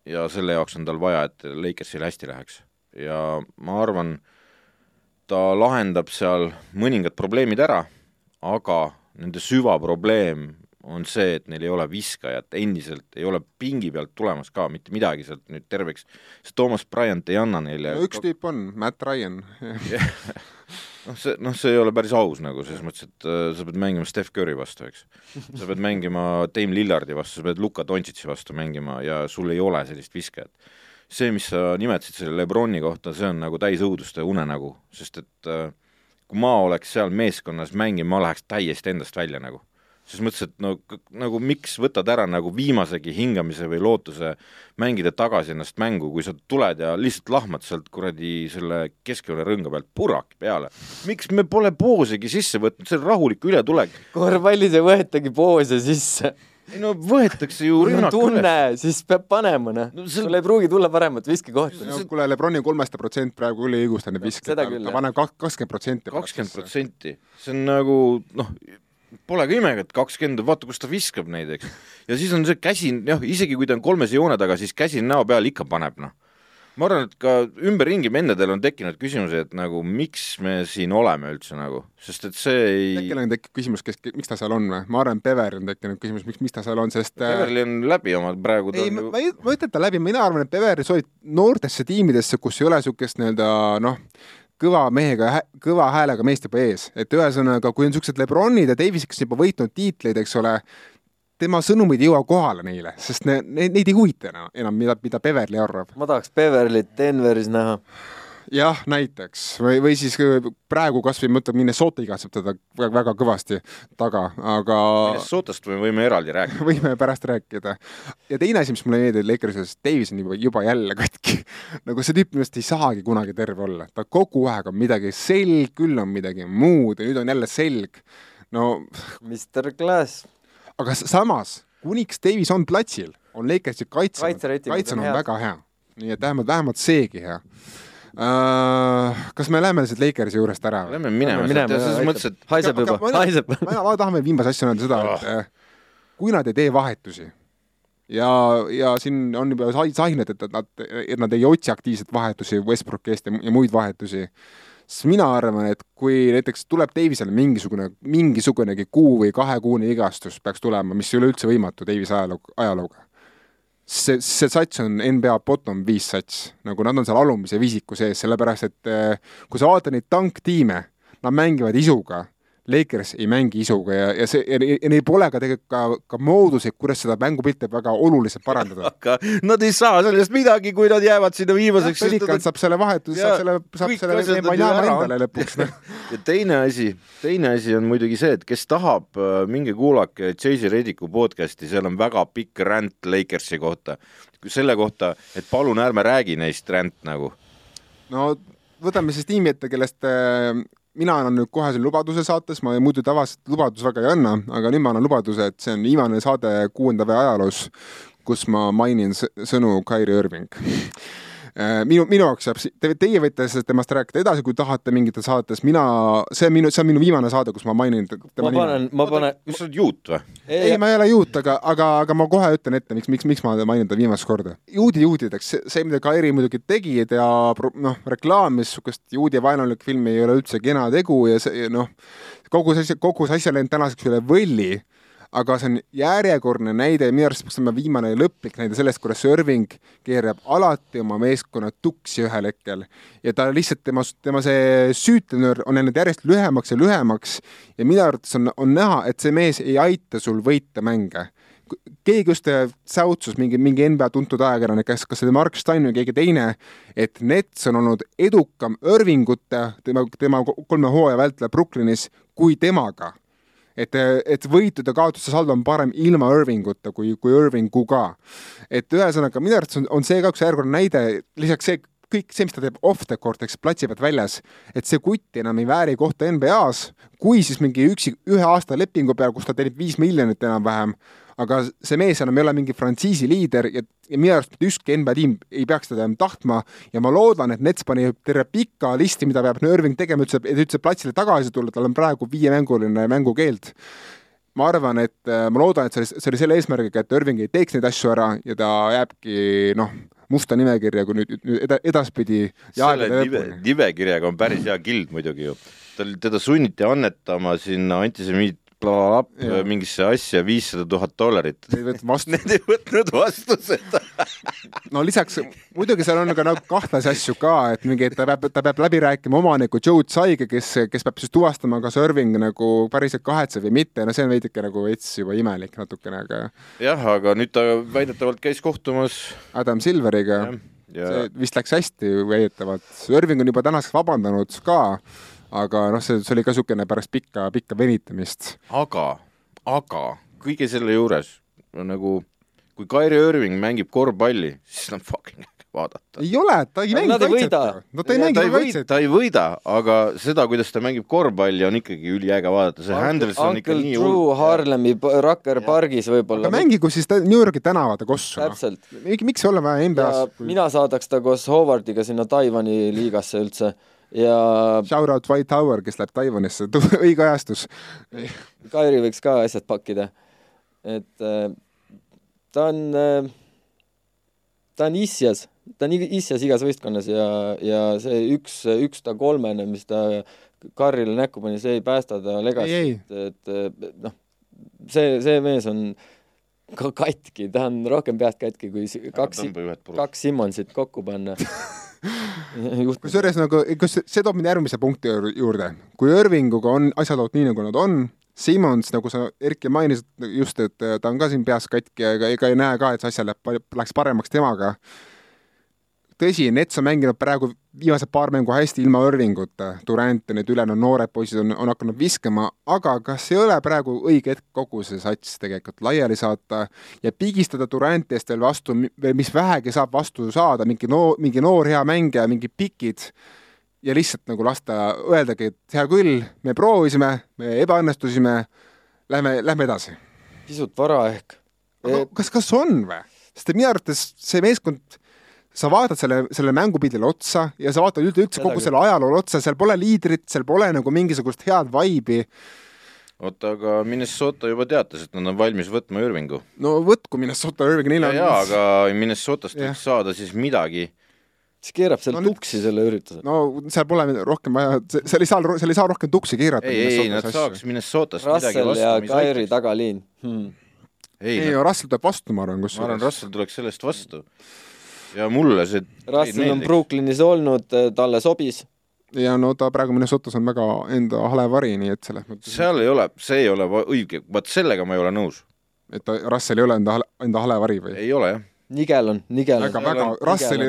ja selle jaoks on tal vaja, et Lakersil hästi läheks ja ma arvan, ta lahendab seal mõningad probleemid ära, aga nende süvaprobleem on see, et neil ei ole viskajat, endiselt ei ole pingi pealt tulemas ka mitte midagi sealt nüüd terveks, sest Toomas Bryant ei anna neile no üks tüüp on, Matt Ryan. noh, see, noh, see ei ole päris aus nagu selles mõttes, et äh, sa pead mängima Steph Curry vastu, eks. sa pead mängima Dame Lillardi vastu, sa pead Luka Dontšitši vastu mängima ja sul ei ole sellist viskajat. see, mis sa nimetasid selle Lebroni kohta, see on nagu täis õuduste unenägu, sest et äh, kui ma oleks seal meeskonnas mängima, ma läheks täiesti endast välja nagu ses mõttes, et no nagu miks võtad ära nagu viimasegi hingamise või lootuse mängida tagasi ennast mängu, kui sa tuled ja lihtsalt lahmad sealt kuradi selle keskjoone rõnga pealt puraki peale. miks me pole poosigi sisse võtnud, see on rahulik ületulek. korvpallis ei võetagi poose sisse. ei no võetakse ju rünnak tunne, siis peab panema, noh No see- sul ei pruugi tulla paremat viskekohta. no kuule, Lebroni kolmesta protsent praegu küll ei õigusta neid seda ta, ta paneb kakskümmend protsenti. kakskümmend. protsenti, see on nagu noh, pole ka imegi, et kakskümmend, vaata, kus ta viskab neid, eks. ja siis on see käsi, jah, isegi kui ta on kolmese joone taga, siis käsi näo peal ikka paneb, noh. ma arvan, et ka ümberringi vendadel on tekkinud küsimusi, et nagu miks me siin oleme üldse nagu, sest et see ei äkki on tekkinud küsimus, kes, miks ta seal on või? ma arvan, et Bever on tekkinud küsimus, miks, miks ta seal on, sest äh, Beverly on läbi oma praegu, ei, ma ma ei, ma ütlen ta läbi, mina arvan, et Beveri sobib noortesse tiimidesse, kus ei ole niisugust nii-öelda noh, kõva mehega, kõva häälega meest juba ees, et ühesõnaga, kui on niisugused Lebronid ja Davisid, kes juba võitnud tiitleid, eks ole, tema sõnumid ei jõua kohale neile, sest ne, ne, neid ei huvita enam, enam, mida, mida Beverly arvab. ma tahaks Beverlyt Denveris näha. jah, näiteks või, või siis praegu kasvõi ma ütlen, Minnesota igatseb teda väga, väga kõvasti taga, aga Minnesotast me võime eraldi rääkida. võime pärast rääkida. ja teine asi, mis mulle meeldib Lakersis, Davis on juba, juba jälle katki. nagu see tüüp minu arust ei saagi kunagi terve olla, ta kogu aeg on midagi selg, küll on midagi muud ja nüüd on jälle selg. no Mr Glass. aga samas, kuniks Davis on platsil, on Lakersi kaitse, kaitse on on väga hea. nii et vähemalt, vähemalt seegi hea uh,. kas me läheme lihtsalt Lakersi juurest ära või? Lähme minema ja selles mõttes, et haiseb juba haiseb. ma, tahan veel viimase asjana öelda seda, et äh, kui nad ei tee vahetusi ja, ja siin on juba sained, et nad, et nad ei otsi aktiivselt vahetusi Westbrooki eest ja, ja muid vahetusi, siis mina arvan, et kui näiteks tuleb Davisele mingisugune, mingisugunegi kuu või kahekuune igastus peaks tulema, mis ei ole üldse võimatu Davise ajaloo, ajalooga, see, see sats on NBA bottom viis sats, nagu nad on seal alumise viisiku sees, sellepärast et eh, kui sa vaatad neid tanktiime, nad mängivad isuga, Lakers ei mängi isuga ja, ja see ja, neil pole ka tegelikult ka, ka mooduseid, kuidas seda mängupilti väga oluliselt parandada. aga nad ei saa sellest midagi, kui nad jäävad sinna viimaseks. Pelikan saab selle vahetuse, saab selle, saab selle ära endale lõpuks. ja teine asi, teine asi on muidugi see, et kes tahab, minge kuulake Jay-Z Rediku podcast'i, seal on väga pikk ränd Lakersi kohta. selle kohta, et palun ärme räägi neist ränd nagu. no võtame siis tiimi ette, kellest äh, mina annan nüüd kohe selle lubaduse saates, ma muidu tavaliselt lubadusi väga ei anna, aga nüüd ma annan lubaduse, et see on viimane saade kuuenda vee ajaloos, kus ma mainin sõnu Kairi Irving minu, minu jaoks te, teie võite temast rääkida edasi, kui tahate mingites saadetes, mina, see on minu, see on minu viimane saade, kus ma mainin ma panen, ma panen. kas sa oled juut või? ei, ma ei ole juut, aga, aga, aga ma kohe ütlen ette, miks, miks, miks ma mainin teda viimast korda. juudi juudideks, see, mida Kairi muidugi tegi ja noh, reklaamis niisugust juudi vaenulik filmi ei ole üldse kena tegu ja see noh, kogu see asja, kogu see asi on läinud tänaseks üle võlli aga see on järjekordne näide, minu arust peaks olema viimane lõplik näide sellest, kuidas Irving keerab alati oma meeskonna tuksi ühel hetkel. Ja ta lihtsalt, tema, tema see süütenöör on läinud järjest lühemaks ja lühemaks. Ja minu arvates on, on näha, et see mees ei aita sul võita mänge. Keegi just säutsus, mingi, mingi NBA tuntud ajakirjanik, kas, kas see oli Mark Stein või keegi teine, et Nets on olnud edukam Irvingute, tema, tema kolme hooaja vältel Brooklynis kui temaga et, et võitude kaotuste saldo on parem ilma Irvinguta kui, kui Irvinguga. et ühesõnaga, minu arvates on, on see ka üks järjekordne näide, lisaks see, kõik see, mis ta teeb off the court, eks platsi pealt väljas, et see kutt enam ei vääri kohta NBA-s, kui siis mingi üksi, ühe aasta lepingu peal, kus ta teenib viis miljonit enam-vähem aga see mees enam ei ole mingi frantsiisi liider ja, ja minu arust mitte ükski NBA tiim ei peaks teda enam tahtma ja ma loodan, et Nets pani terve pika listi, mida peab Irving tegema, ütles, et üldse platsile tagasi tulla, tal on praegu viiemänguline mängukeeld ma arvan, et äh, ma loodan, et see oli, see oli selle eesmärgiga, et Irving ei teeks neid asju ära ja ta jääbki noh, musta nimekirja, kui nüüd, nüüd eda, edaspidi. selle nive, nimekirjaga on päris hea kild muidugi ju. tal, teda sunniti annetama sinna antisemiit blablabla mingisse asja viissada tuhat dollarit. Need ei võtnud vastu. Seda. No lisaks, muidugi seal on ka nagu kahtlasi asju ka, et mingi, et ta peab, ta peab läbi rääkima omaniku Joe Tsaiga, kes, kes peab siis tuvastama, kas Irving nagu päriselt kahetseb või mitte, no see on veidike nagu veits juba imelik natukene, aga jah, aga nüüd ta väidetavalt käis kohtumas Adam Silveriga, see vist läks hästi väidetavalt, Irving on juba tänaseks vabandanud ka aga noh, see, see oli ka niisugune pärast pikka, pikka venitamist. aga, aga kõige selle juures nagu kui Kairi Irving mängib korvpalli, siis on fucking vaadata. ei ole, ta ei mängi kaitset. no ta ei mängi kaitset. ta ei võida, aga seda, kuidas ta mängib korvpalli, on ikkagi üliäge vaadata, see handles on ikka nii hull. Drew Harlemi Rucker pargis võib-olla. aga mängigu siis New Yorgi tänavate kossu. täpselt no.. miks ei ole vaja NBA-s? Mina saadaks ta koos Howardiga sinna Taiwan'i liigasse üldse ja Shout out White Tower, kes läheb Taiwanisse, õige ajastus. Kairi võiks ka asjad pakkida. et äh, ta on äh,, ta on isjas, ta on isjas igas võistkonnas ja, ja see üks, üks ta kolmene, mis ta Karrile näkku pani, see ei päästa ta legast, et, et noh, see, see mees on ka katki, ta on rohkem peast katki kui kaks, kaks Simmonsit kokku panna kusjuures nagu, kus see toob mind järgmise punkti juurde, kui Irvinguga on asjad olnud nii, nagu nad on, Simmons, nagu sa, Erki, mainisid just, et ta on ka siin peas katki ja ega, ei näe ka, et see asja läheb, läks paremaks temaga tõsi, Nets on mänginud praegu viimased paar mängu hästi ilma Irvinguta, Durant ja need ülejäänud noored poisid on, on hakanud viskama, aga kas ei ole praegu õige hetk kogu see sats tegelikult laiali saata ja pigistada Duranti eest veel vastu, mis vähegi saab vastu saada, mingi noor, mingi noor hea mängija, mingid pikid, ja lihtsalt nagu lasta öeldagi, et hea küll, me proovisime, me ebaõnnestusime, lähme, lähme edasi. pisut vara ehk. kas, kas on või? sest minu arvates see meeskond sa vaatad selle, sellele mängupildile otsa ja sa vaatad üldse kogu selle ajaloole otsa, seal pole liidrit, seal pole nagu mingisugust head vibe'i. oota, aga Minnesota juba teatas, et nad on valmis võtma Irvingu. no võtku Minnesota Irving, neil on jaa, aga Minnesotast võiks saada siis midagi siis keerab seal no, tuksi selle ürituse. no seal pole rohkem vaja, seal ei saa, seal ei saa rohkem tuksi keerata. ei, ei, nad saaks Minnesotast Russell midagi vastu. ja Kairi tagaliin hmm.. ei, ei no, Russell tuleb vastu, ma arvan, kusjuures. ma arvan, Russell tuleks sellest vastu ja mulle see Russell on Brooklynis olnud, talle sobis. ja no ta praegu Minnesotas on väga enda hale vari, nii et selles mõttes seal ei ole, see ei ole õige, vaat sellega ma ei ole nõus. et ta, Russell ei ole enda, enda hale vari või? ei ole jah nigel on, nigel väga, on. väga, Russeli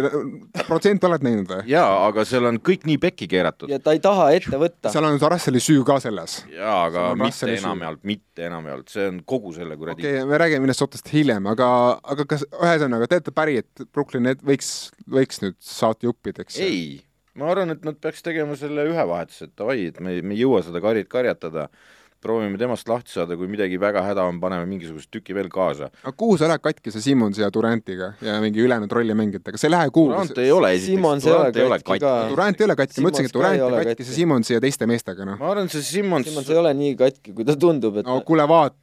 protsent oled näinud või? jaa, aga seal on kõik nii pekki keeratud. ja ta ei taha ette võtta. seal on Russeli süü ka selles. jaa, aga mitte enamjaolt, mitte enamjaolt, see on kogu selle kuradi okei okay,, me räägime Minnesotast hiljem, aga, aga kas, ühesõnaga, te olete päri, et Brooklyn Net võiks, võiks nüüd saati juppideks? ei, ma arvan, et nad peaks tegema selle ühe vahetuse, et davai, et me, me ei jõua seda karit karjatada, proovime temast lahti saada, kui midagi väga häda on, paneme mingisugust tükki veel kaasa. aga kuhu sa lähed katkise Simmonsi ja Durantiga ja mingi ülejäänud rollimängijatega, sa ei lähe kuhugi Durant. ei ole esiteks, Simmons ei ole Durant ei ole katki katki. ka. Durant ei ole katki, ma ütlesingi, et Durant ole on katki. Simmonsi ja teiste meestega, noh. ma arvan, see Simmons Simmons ei ole nii katki, kui ta tundub, et no kuule, vaat,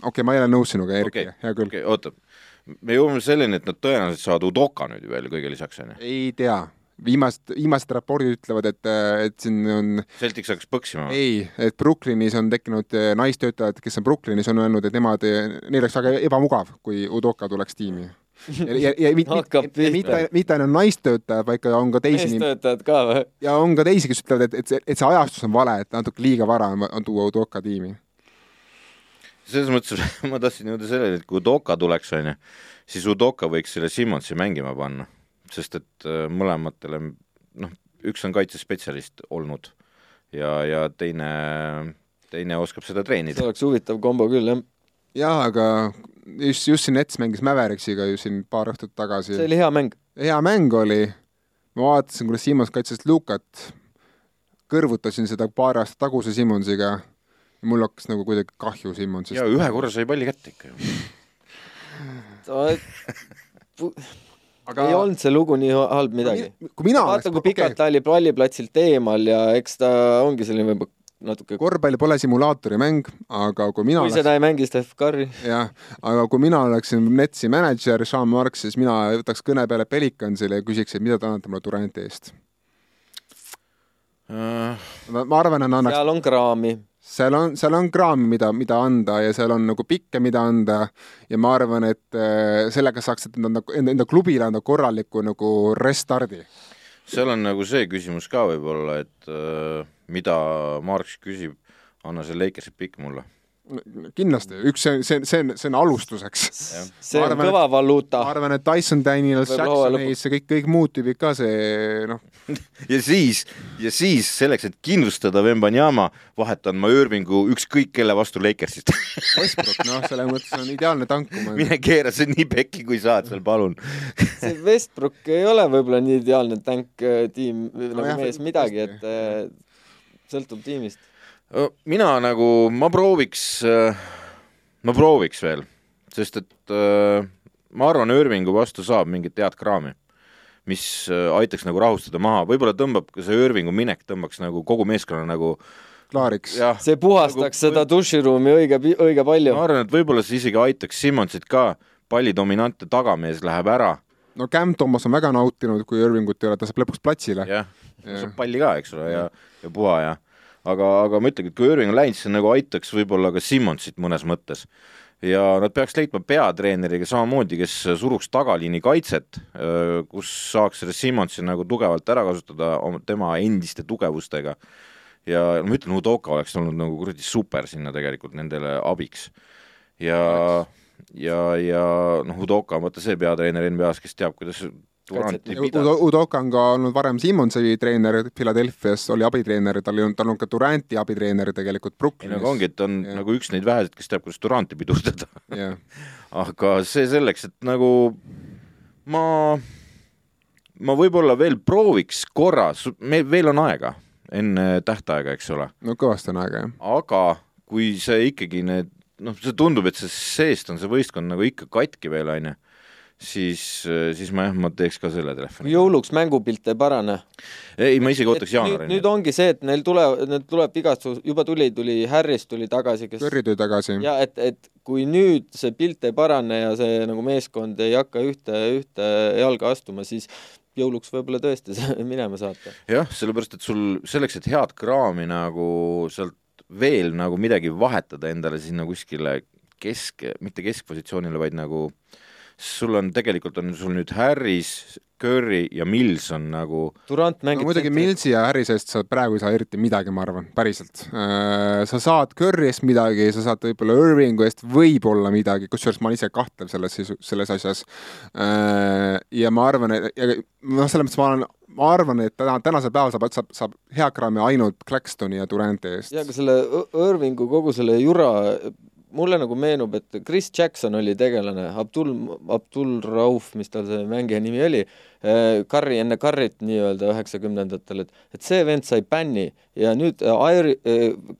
okei okay,, ma ei ole nõus sinuga, Erki okei okay,, hea küll okei, oota, me jõuame selleni, et nad tõenäoliselt saavad Udoka nüüd ju veel kõige lisaks, onju. ei tea, viimased, viimased raportid ütlevad, et, et siin on Celtics hakkas põksima. ei, et Brooklynis on tekkinud eh, naistöötajad, kes on Brooklynis, on öelnud, et nemad, neil oleks väga ebamugav, kui Udoka tuleks tiimi. ja, ja, ja mitte mit, mit, pihta. mitte, mitte ainult naistöötajad, vaid ka on ka teisi meestöötajad ka või? ja on ka teisi, kes ütlevad, et, et see, et see ajastus on vale, et natuke liiga vara on, on tuua Udoka tiimi. selles mõttes ma tahtsin jõuda selleni, et kui Udoka tuleks, onju, siis Udoka võiks selle Simmonsi mängima panna, sest et äh, mõlematele, noh, üks on kaitsespetsialist olnud ja, ja teine, teine oskab seda see treenida. oleks huvitav kombo küll, jah. jaa, aga just, just siin Nets mängis Mäveriksiga ju siin paar õhtut tagasi see. oli hea mäng. hea mäng oli, ma vaatasin, kuidas Simmons kaitses Lukat, kõrvutasin seda paar aastat taguse Simmonsiga ja mul hakkas nagu kuidagi kahju Simmonsist ja. ühe korra sai palli kätte ikka ju. aga ei olnud see lugu nii halb midagi. kui mina vaata, kui pikalt ta oli palliplatsilt eemal ja eks ta ongi selline võib-olla natuke, korvpall pole simulaatori mäng, aga kui mina kui seda ei mängi Steph Curry, jah, aga kui mina oleksin Netsi mänedžer, Sean Marks, siis mina võtaks kõne peale Pelicansile ja küsiks, et mida te annate mulle Duranti eest. ma ma arvan, et annaks, seal on kraami. Seal on, seal on kraami, mida, mida anda ja seal on nagu pikke, mida anda ja ma arvan, et äh, sellega saaks enda, enda, enda klubile anda korraliku nagu restardi. seal on nagu see küsimus ka võib-olla, et äh, mida Marx küsib, anna see Lakersi pikk mulle. kindlasti, üks see, see, see on, see on alustuseks. see on kõva valuuta ma. arvan, et Tyson Daniels, Võib-olla hooaja Jackson Hayes ja kõik, kõik muud tüübid ka see noh, ja siis, ja siis selleks, et kindlustada Vembanyama, vahetan ma Irvingu ükskõik kelle vastu Lakersist. Westbrook, noh, selles mõttes on ideaalne tankuma. mine keera see nii pekki, kui saad seal, palun. see Westbrook ei ole võib-olla nii ideaalne tänk äh, tiim nagu jah, mees midagi, et äh, sõltub tiimist. Mina nagu, ma prooviks, ma prooviks veel, sest et ma arvan, Irvingu vastu saab mingit head kraami, mis aitaks nagu rahustada maha, võib-olla tõmbab ka see Irvingu minek tõmbaks nagu kogu meeskonna nagu klaariks. see puhastaks Nagu- seda duširuumi õige, õige palju ma. arvan, et võib-olla see isegi aitaks Simmonsit ka, palli dominantne tagamees läheb ära, no Cam Thomas on väga nautinud, kui Irvingut ei ole, ta saab lõpuks platsile. Jah. saab palli ka, eks ole, ja, ja puha ja aga, aga ma ütlengi, et kui Irving on läinud, siis see nagu aitaks võib-olla ka Simmonsit mõnes mõttes. ja nad peaks leidma peatreeneriga samamoodi, kes suruks tagaliini kaitset, kus saaks selle Simmonsi nagu tugevalt ära kasutada oma- tema endiste tugevustega. ja ma ütlen, Udoka oleks olnud nagu kuradi super sinna tegelikult nendele abiks. ja, ja, ja noh, Udoka on vaata see peatreener NBA-s, kes teab, kuidas Pidada Udo, Udoka on ka olnud varem Simmonsi treener Philadelphia's, oli abitreener, tal on, tal on ka Duranti abitreener tegelikult ei Brooklynis. no aga ongi, et ta on Jah. nagu üks neid väheseid, kes teab, kuidas Duranti pidurdada. aga see selleks, et nagu ma, ma võib-olla veel prooviks korra, meil veel on aega enne tähtaega, eks ole, no kõvasti on aega, jah. aga kui see ikkagi need, noh, see tundub, et see seest on see võistkond nagu ikka katki veel, onju, siis, siis ma jah, ma teeks ka selle telefoni. jõuluks mängupilt ei parane. ei, ma isegi ootaks nüüd, jaanuarini nüüd. ongi see, et neil tuleb, need tuleb vigastus, juba tuli, tuli Harris tuli tagasi, kes Curry tuli tagasi. ja et, et kui nüüd see pilt ei parane ja see nagu meeskond ei hakka ühte, ühte jalga astuma, siis jõuluks võib-olla tõesti minema saata. jah, sellepärast et sul selleks, et head kraami nagu sealt veel nagu midagi vahetada endale sinna kuskile kesk, mitte keskpositsioonile, vaid nagu sul on tegelikult on sul nüüd Harris, Curry ja Mills on nagu Durant no mängib muidugi tsentrit. Millsi ja Harrisest sa praegu ei saa eriti midagi, ma arvan, päriselt. sa saad Curry eest midagi, sa saad võib-olla Irvingu eest võib-olla midagi, kusjuures ma olen ise kahtlev selles, selles asjas. ja ma arvan, et noh, selles mõttes ma olen, ma arvan, et täna, tänasel päeval saab, saab, saab heakraami ainult Claxtoni ja Duranti eest. ja aga selle Irvingu kogu selle jura, mulle nagu meenub, et Chris Jackson oli tegelane, Abdul, Abdul Rauf, mis tal see mängija nimi oli, Curry enne Curryt nii-öelda üheksakümnendatel, et, et see vend sai bänni ja nüüd äh, Airi,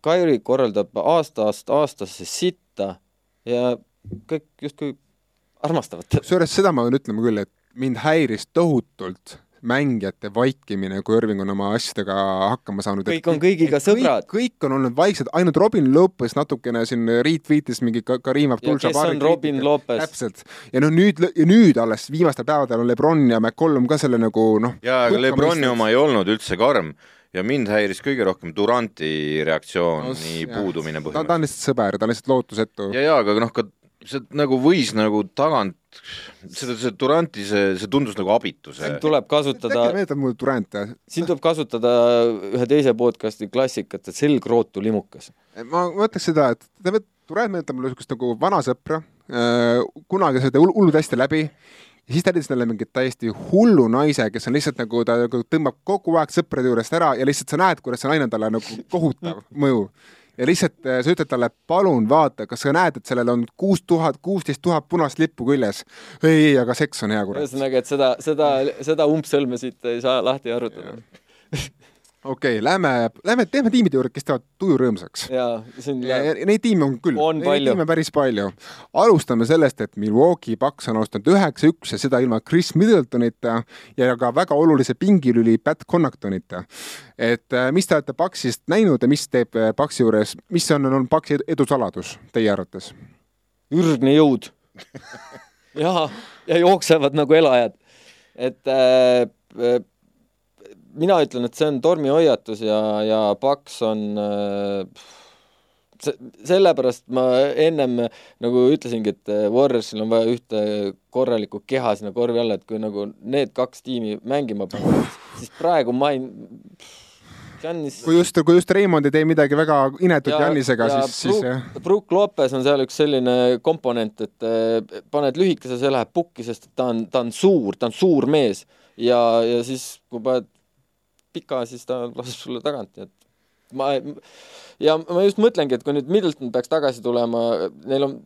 Kairi korraldab aastast aastasse sitta ja kõik justkui armastavad teda. kusjuures seda ma pean ütlema küll, et mind häiris tohutult mängijate vaikimine, kui Irving on oma asjadega hakkama saanud. kõik on kõigiga sõbrad. kõik on olnud vaiksed, ainult Robin Lopez natukene siin retweetis mingi Karim ja kes on Robin Lopez? täpselt. ja noh, nüüd, ja nüüd alles viimastel päevadel on Lebron ja McCollum ka selle nagu noh. jaa, aga Lebroni oma ei olnud üldse karm ja mind häiris kõige rohkem Duranti reaktsiooni no, puudumine põhimõtteliselt. ta on lihtsalt sõber, ta on lihtsalt lootusetu. ja, ja aga noh, ka see nagu võis nagu tagant, seda, see Duranti, see, see tundus nagu abitu, see tuleb kasutada meeldib mulle Durant, jah? siin tuleb kasutada ühe teise podcast'i klassikat, et selgrootu limukas. ma mõtleks seda, et Durant meenutab mulle niisugust nagu vana sõpra, kunagi sai ta hullult hästi läbi ja siis ta leidis talle mingit täiesti hullu naise, kes on lihtsalt nagu, ta nagu tõmbab kogu aeg sõprade juurest ära ja lihtsalt sa näed, kuidas see naine on talle nagu kohutav mõju ja lihtsalt äh, sa ütled talle, palun vaata, kas sa näed, et sellel on kuus tuhat, kuusteist tuhat punast lippu küljes. ei, aga seks on hea, kurat. ühesõnaga, et seda, seda, seda umbsõlme siit ei saa lahti arutada okei okay,, lähme, lähme teeme tiimide juurde, kes teevad tuju rõõmsaks. jaa, siin ja, ja neid tiime on küll. on neid tiime päris palju. alustame sellest, et Milwaukee Bucks on alustanud üheksa-üks ja seda ilma Chris Middletonita ja ka väga olulise pingilüli Pat Connachtonita. et äh, mis te olete Bucksist näinud ja mis teeb äh, Bucksi juures, mis on, on Bucksi edu saladus teie arvates? ürgne jõud ja, ja jooksevad nagu elajad. et äh, äh, mina ütlen, et see on tormihoiatus ja, ja Paks on äh, see, sellepärast ma ennem nagu ütlesingi, et Warriorsil on vaja ühte korralikku keha sinna korvi alla, et kui nagu need kaks tiimi mängima panna, siis praegu ma ei Giannis kui just, kui just Reimond ei tee midagi väga inetut Giannisega, siis, siis jah. Brook Lopez on seal üks selline komponent, et äh, paned lühikese, see läheb pukki, sest ta on, ta on suur, ta on suur mees ja, ja siis, kui paned pika, siis ta laseb sulle tagant, nii et ma, ja ma just mõtlengi, et kui nüüd Middleton peaks tagasi tulema, neil on,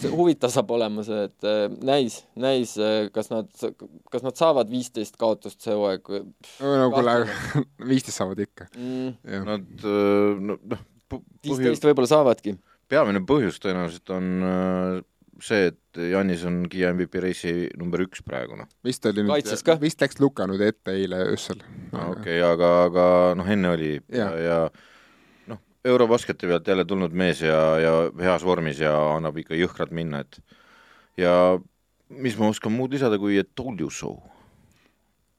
see huvitav saab olema see, et äh, näis, näis, kas nad, kas nad saavad viisteist kaotust see hooaeg. no kuule, viisteist saavad ikka mm.. Nad noh. viisteist võib-olla saavadki. peamine põhjus tõenäoliselt on äh, see, et Janis on Kiia MVP reisi number üks praegu, noh. vist oli nüüd, vist läks Luka nüüd ette eile öösel. okei aga, aga noh, enne oli ja, ja, ja noh, Eurobasketi pealt jälle tulnud mees ja, ja heas vormis ja annab ikka jõhkralt minna, et ja mis ma oskan muud lisada, kui et told you so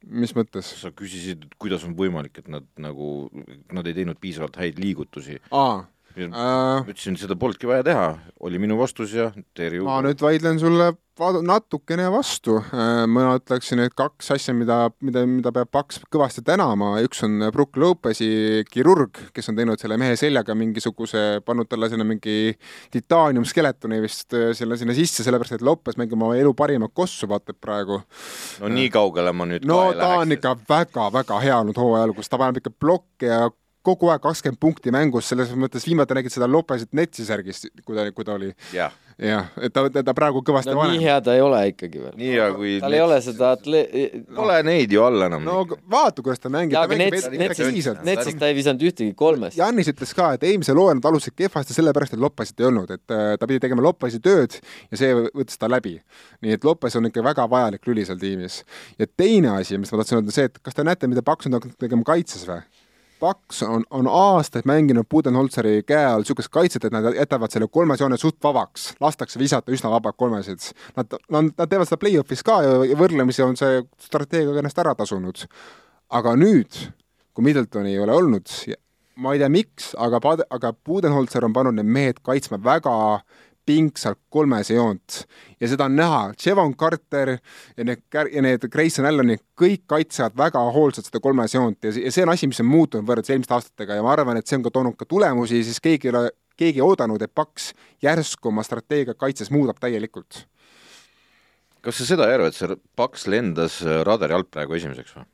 mis mõttes? sa küsisid, kuidas on võimalik, et nad nagu, nad ei teinud piisavalt häid liigutusi. aa Uh, ütlesin, seda polnudki vaja teha, oli minu vastus ja Terju. ma nüüd vaidlen sulle natukene vastu. ma ütleksin, et kaks asja, mida, mida, mida peab Paks kõvasti tänama, üks on Brook Lopezi kirurg, kes on teinud selle mehe seljaga mingisuguse, pannud talle sinna mingi titaaniumskeletoni vist selle sinna sisse, sellepärast et Lopez mängib oma elu parimat kossu, vaatab praegu. no nii kaugele ma nüüd no ta on ikka väga-väga hea olnud hooajal, kus ta paneb ikka blokke ja kogu aeg kakskümmend punkti mängus, selles mõttes viimati nägid seda Lopezit netsi särgis, kui ta, kui ta oli. jah jah, et ta, ta praegu kõvasti no, vanem. nii hea ta ei ole ikkagi veel. nii hea kui tal ei ole seda atle-. Pole neid ju all enam. no vaata, kuidas ta mängib. aga Nets, Netsist, Netsist ta ei visanud ühtegi kolmest. Jannis ütles ka, et eelmisel hooajal nad alustasid kehvasti sellepärast, et Loppesit ei olnud, et äh, ta pidi tegema Loppesi tööd ja see võttis ta läbi. nii et Loppes on ikka väga vajalik lüli seal tiimis. ja teine asi, mis ma tahtsin öelda, see, et kas te näete, mida Paks on hakanud tegema kaitses või? Paks on, on aastaid mänginud Budenholzeri käe all niisugust kaitset, et nad jätavad selle kolmes joone suht vabaks, lastakse visata üsna vabad kolmesed. Nad, nad, nad teevad seda play-off'is ka ja, võrdlemisi on see strateegia ennast ära tasunud. aga nüüd, kui Middletoni ei ole olnud, ma ei tea, miks, aga, aga Budenholzer on pannud need mehed kaitsma väga pingsalt kolmese joont ja seda on näha, Chevon Carter ja need, ja need Grayson Allanid, kõik kaitsevad väga hoolsalt seda kolmese joont ja ja see on asi, mis on muutunud võrreldes eelmiste aastatega ja ma arvan, et see on ka toonud ka tulemusi, siis keegi ei ole, keegi ei oodanud, et Paks järsku oma strateegia kaitses muudab täielikult. kas sa seda ei arva, et see Paks lendas radari alt praegu esimeseks või?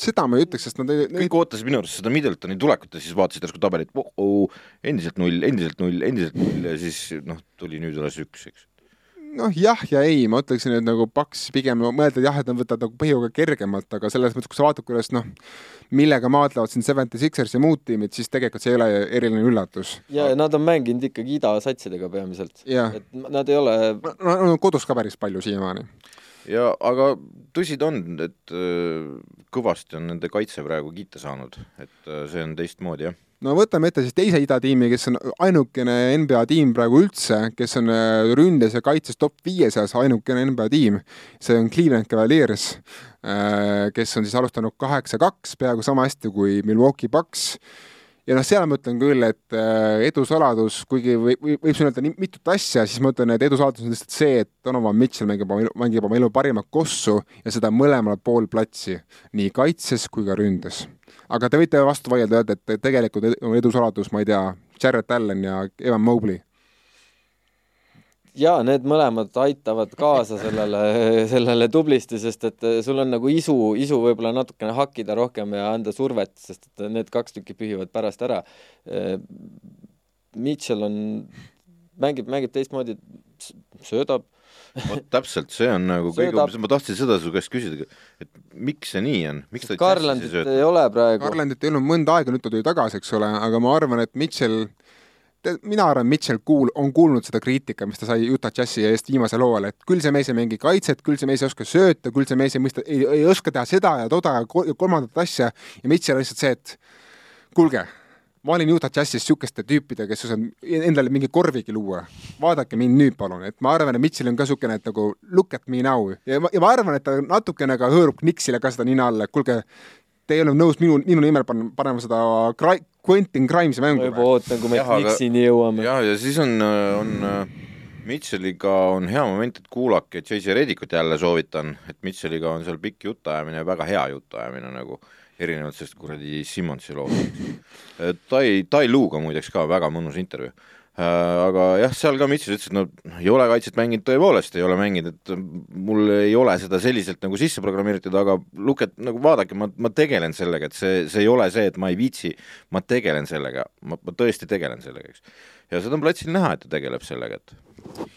Seda ma ei ütleks, sest nad ei kõik ootasid minu arust seda Middletoni tulekut ja siis vaatasid järsku tabelit oh, oh, endiselt null, endiselt null, endiselt null ja siis noh, tuli nüüd alles üks, eks. noh, jah ja ei, ma ütleksin, et nagu Paks pigem mõelda jah, et nad võtavad nagu põhiga kergemalt, aga selles mõttes, kui sa vaatad, kuidas noh, millega maadlevad siin Seventy Sixers ja muud tiimid, siis tegelikult see ei ole eriline üllatus. ja nad on mänginud ikkagi idasatsidega peamiselt. et nad ei ole no, no kodus ka päris palju siiamaani ja aga tõsi ta on, et äh, kõvasti on nende kaitse praegu kiita saanud, et äh, see on teistmoodi, jah no võtame ette siis teise idatiimi, kes on ainukene NBA tiim praegu üldse, kes on äh, ründes ja kaitses top viie seas ainukene NBA tiim. see on Cleveland Cavaliers, kes on siis alustanud kaheksa-kaks, peaaegu sama hästi kui Milwaukee Bucks ja noh, seal ma ütlen küll, et äh, edu saladus, kuigi või, või võib siin öelda nii mitut asja, siis ma ütlen, et edu saladus on lihtsalt see, et Donovan Mitchell mängib mängib oma elu parimat kossu ja seda mõlemal pool platsi, nii kaitses kui ka ründes. aga te võite vastu vaielda, öelda, et tegelikult edu saladus, ma ei tea, Jarrett Allan ja Evan Mobley jaa, need mõlemad aitavad kaasa sellele, sellele tublisti, sest et sul on nagu isu, isu võib-olla natukene hakkida rohkem ja anda survet, sest et need kaks tükki pühivad pärast ära. Mitchell on, mängib, mängib teistmoodi, söödab vot täpselt, see on nagu kõige umbes, ma tahtsin seda su käest küsida, et miks see nii on, miks ta Garlandit ei ole praegu. Garlandit ei olnud mõnda aega, nüüd ta tuli tagasi, eks ole, aga ma arvan, et Mitchell mina arvan, Mitchell kuul-, on kuulnud seda kriitika, mis ta sai Utah Jazzi eest viimasel hooajal, et küll see mees ei mängi kaitset, küll see mees ei oska sööta, küll see mees ei mõista, ei, ei oska teha seda ja toda ja kolmandat asja. Ja Mitchell on lihtsalt see, et kuulge, ma olin Utah Jazzis niisuguste tüüpidega, kes osanud endale mingi korvigi luua. vaadake mind nüüd, palun, et ma arvan, et Mitchell on ka niisugune, et nagu look at me now. Ja ma, ja ma arvan, et ta natukene ka hõõrub Nixile ka seda nina alla, et kuulge, te ei ole nõus minu, minu nimel pan-, panema seda Quentin Grimes'i mängu. ma juba ootan, kui me Nixini jõuame. ja, ja siis on, on Mitchelliga on hea moment, et kuulake JJ Redikut jälle soovitan, et Mitchelliga on seal pikk jutuajamine, väga hea jutuajamine nagu, erinevalt sellest kuradi Simmonsi loost. Tai, Tai Luuga muideks ka väga mõnus intervjuu aga jah, seal ka Mitchell ütles, et no ei ole kaitset mänginud, tõepoolest ei ole mänginud, et mul ei ole seda selliselt nagu sisse programmeeritud, aga look at, nagu vaadake, ma, ma tegelen sellega, et see, see ei ole see, et ma ei viitsi, ma tegelen sellega, ma, ma tõesti tegelen sellega, eks. ja seda on platsil näha, et ta tegeleb sellega, et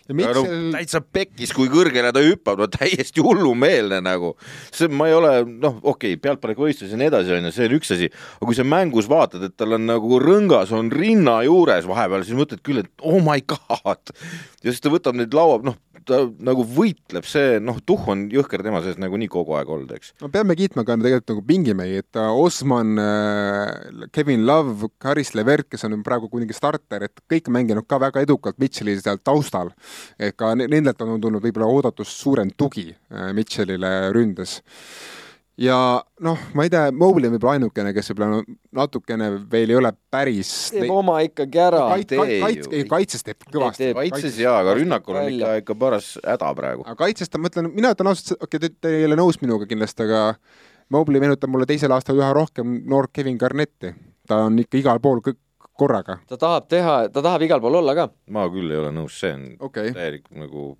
ja no, täitsa pekkis, kui kõrgele ta hüppab, no täiesti hullumeelne nagu. see, ma ei ole, noh, okei okay,, pealtpanekuvõistlus ja nii edasi, on ju, see on üks asi, aga kui sa mängus vaatad, et tal on nagu rõngas on rinna juures vahepeal, siis mõtled küll, et oh my god. Ja siis ta võtab neid laua, noh, ta nagu võitleb, see noh, tuhh on jõhker tema sees nagunii kogu aeg olnud, eks. no peame kiitma ka tegelikult nagu pingimehi, et Osman, äh, Kevin Love, Karis Levert, kes on praegu kuidagi starter, et kõik mänginud ka väga edukalt Mitchell'i seal taustal. et ka nendelt on tulnud võib-olla oodatust suurem tugi äh, Mitchell'ile ründes ja noh, ma ei tea, Mobley on võib-olla ainukene, kes võib-olla natukene veel ei ole päris teeb oma ikkagi ära kait, kait, kait, ei, kaitses teeb kõvasti. kaitses jaa, aga rünnakul on ikka, ikka paras häda praegu. aga kaitses ta, ma ütlen, mina ütlen ausalt, okei okay,, te ei ole nõus minuga kindlasti, aga Mobley meenutab mulle teisel aastal üha rohkem noort Kevin Garnetti. ta on ikka igal pool kõik korraga. ta tahab teha, ta tahab igal pool olla ka. ma küll ei ole nõus, see on okay. täielik nagu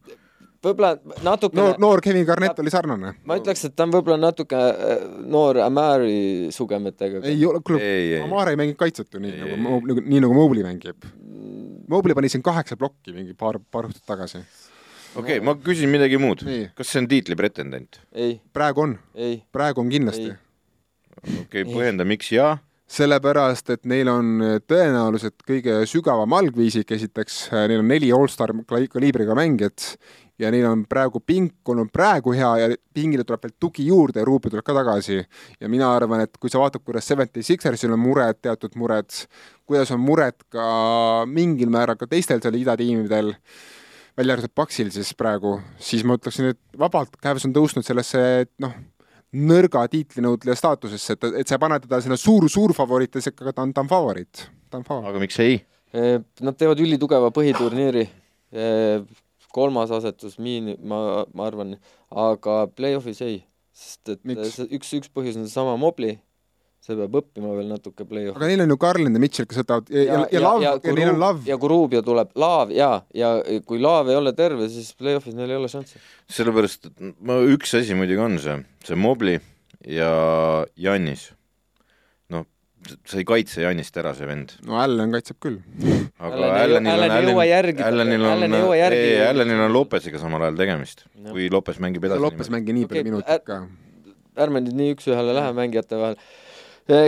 võib-olla natukene noor, noor Kevin Garnett oli sarnane. ma ütleks, et ta on võib-olla natuke äh, noor Amari sugemetega. ei ole, kuule, Amari ei mängi kaitset ju nii ei, nagu, nagu, nii nagu Mobley mängib. Mobley pani siin kaheksa plokki mingi paar, paar õhtut tagasi. okei okay,, ma küsin midagi muud. kas see on tiitli pretendent? praegu on. praegu on kindlasti. okei okay,, põhjenda, miks jaa sellepärast, et neil on tõenäoliselt kõige sügavam algviisik, esiteks neil on neli allstar kaliibriga mängijat ja neil on praegu pink olnud praegu hea ja pingile tuleb veel tugi juurde ja Ruubi tuleb ka tagasi. ja mina arvan, et kui sa vaatad, kuidas Seventy Sixersil on mured, teatud mured, kuidas on mured ka mingil määral ka teistel seal idatiimidel, välja arvatud Paksil siis praegu, siis ma ütleksin, et vabalt Cavs on tõusnud sellesse, et noh, nõrga tiitlinõudleja staatusesse, et, et sa ei pane teda sinna suur-suur favoriite sekka, aga ta on, ta on favoriit, ta on favoriit. aga miks ei? Nad teevad ülitugeva põhiturniiri, kolmas asetus miin-, ma, ma arvan, aga play-off'is ei, sest et Miks? see üks, üks põhjus on seesama Mobli, see peab õppima veel natuke play-off'i. aga neil on ju Garland ja Mitchell, kes võtavad ja, ja, ja, ja Love ja, ja neil on Love. ja kui Rubio tuleb, Laav jaa, ja kui Laav ei ole terve, siis play-off'is neil ei ole šanssi. sellepärast, et ma, üks asi muidugi on see, see Mobli ja Jannis. Sa ei kaitse Jannist ära, see vend. no Allan kaitseb küll. aga Allanil on Allanil on, ei. Allanil on Lopesiga samal ajal tegemist, Jah. kui Lopes mängib edasi. Lopes mängib nii palju Okei, minutit ka. ärme nüüd nii üks-ühele lähe mängijate vahel.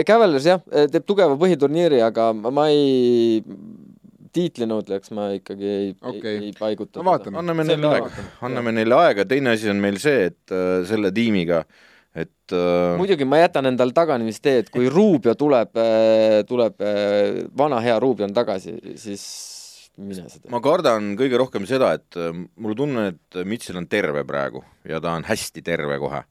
Cavaliers jah, teeb tugeva põhiturniiri, aga ma ei, tiitlinõudlejaks ma ikkagi ei Okei. ei, paiguta. No anname neile aega anname neile aega, teine asi on meil see, et äh, selle tiimiga, et äh, muidugi ma jätan endal taganemistee, et kui Rubio tuleb, tuleb äh, vana hea Rubio on tagasi, siis mine sa tea. ma kardan kõige rohkem seda, et äh, mul tunne, et Mitchell on terve praegu ja ta on hästi terve kohe.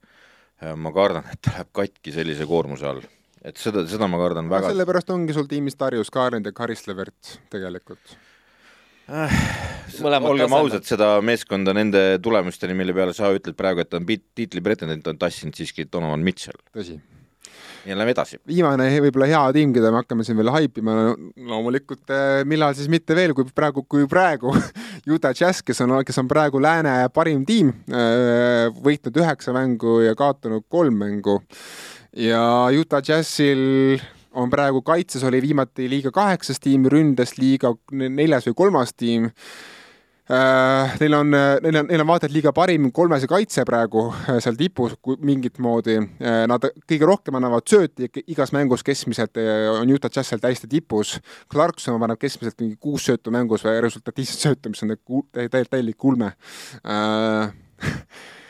ma kardan, et ta läheb katki sellise koormuse all, et seda, seda ma kardan väga. sellepärast ongi sul tiimis Darius Garland ja Karis Levert tegelikult. Olgem ausad, seda meeskonda nende tulemusteni, mille peale sa ütled praegu, et ta on pit- tiitli pretendent, on tassinud siiski Donovan Mitchell tõsi. ja lähme edasi. viimane he- võib-olla hea tiim, keda me hakkame siin veel haipima, loomulikult eh, millal siis mitte veel, kui praegu, kui praegu Utah Jazz, kes on, kes on praegu lääne parim tiim, võitnud üheksa mängu ja kaotanud kolm mängu ja Utah Jazzil on praegu kaitses oli viimati liiga kaheksas tiim, ründes liiga neljas või kolmas tiim Äh, Neil on, neil on, neil on vaata et liiga parim kolmese kaitse praegu äh, seal tipus mingit moodi. Nad kõige rohkem annavad sööti igas mängus keskmiselt äh, on Utah Jazz seal täiesti tipus. Clarkson paneb keskmiselt mingi kuus söötu mängus või resultatiivset söötu, mis on tä- tä- täielik ulme.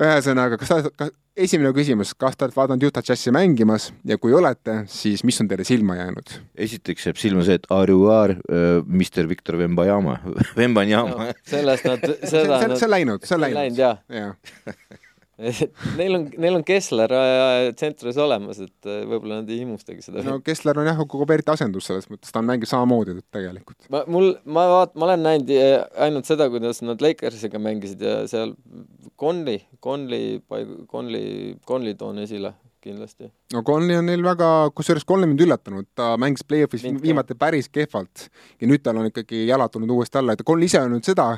ühesõnaga, kas sa, kas esimene küsimus, kas te olete vaadanud Utah Jazzi mängimas? Ja kui olete, siis mis on teile silma jäänud? esiteks jääb silma see, et Aruar äh,, Mr Victor Vembajama, Vembanyama sellest nad, see seda on, see on läinud, see on läinud. läinud. jah, Neil on, neil on Kessler äh, tsentris olemas, et äh, võib-olla nad ei himmustagi seda no Kessler on jah, Kuberti asendus selles mõttes, ta mängib samamoodi tegelikult. ma, mul, ma vaat-, ma olen näinud ainult seda, kuidas nad Lakersiga mängisid ja seal Conley, Conley, Conley, Conley toon esile kindlasti. no Conley on neil väga, kusjuures Conley mind üllatanud, ta mängis play-off'is Mind ka. viimati päris kehvalt ja nüüd tal on ikkagi jalad tulnud uuesti alla, et Conley ise on öelnud seda,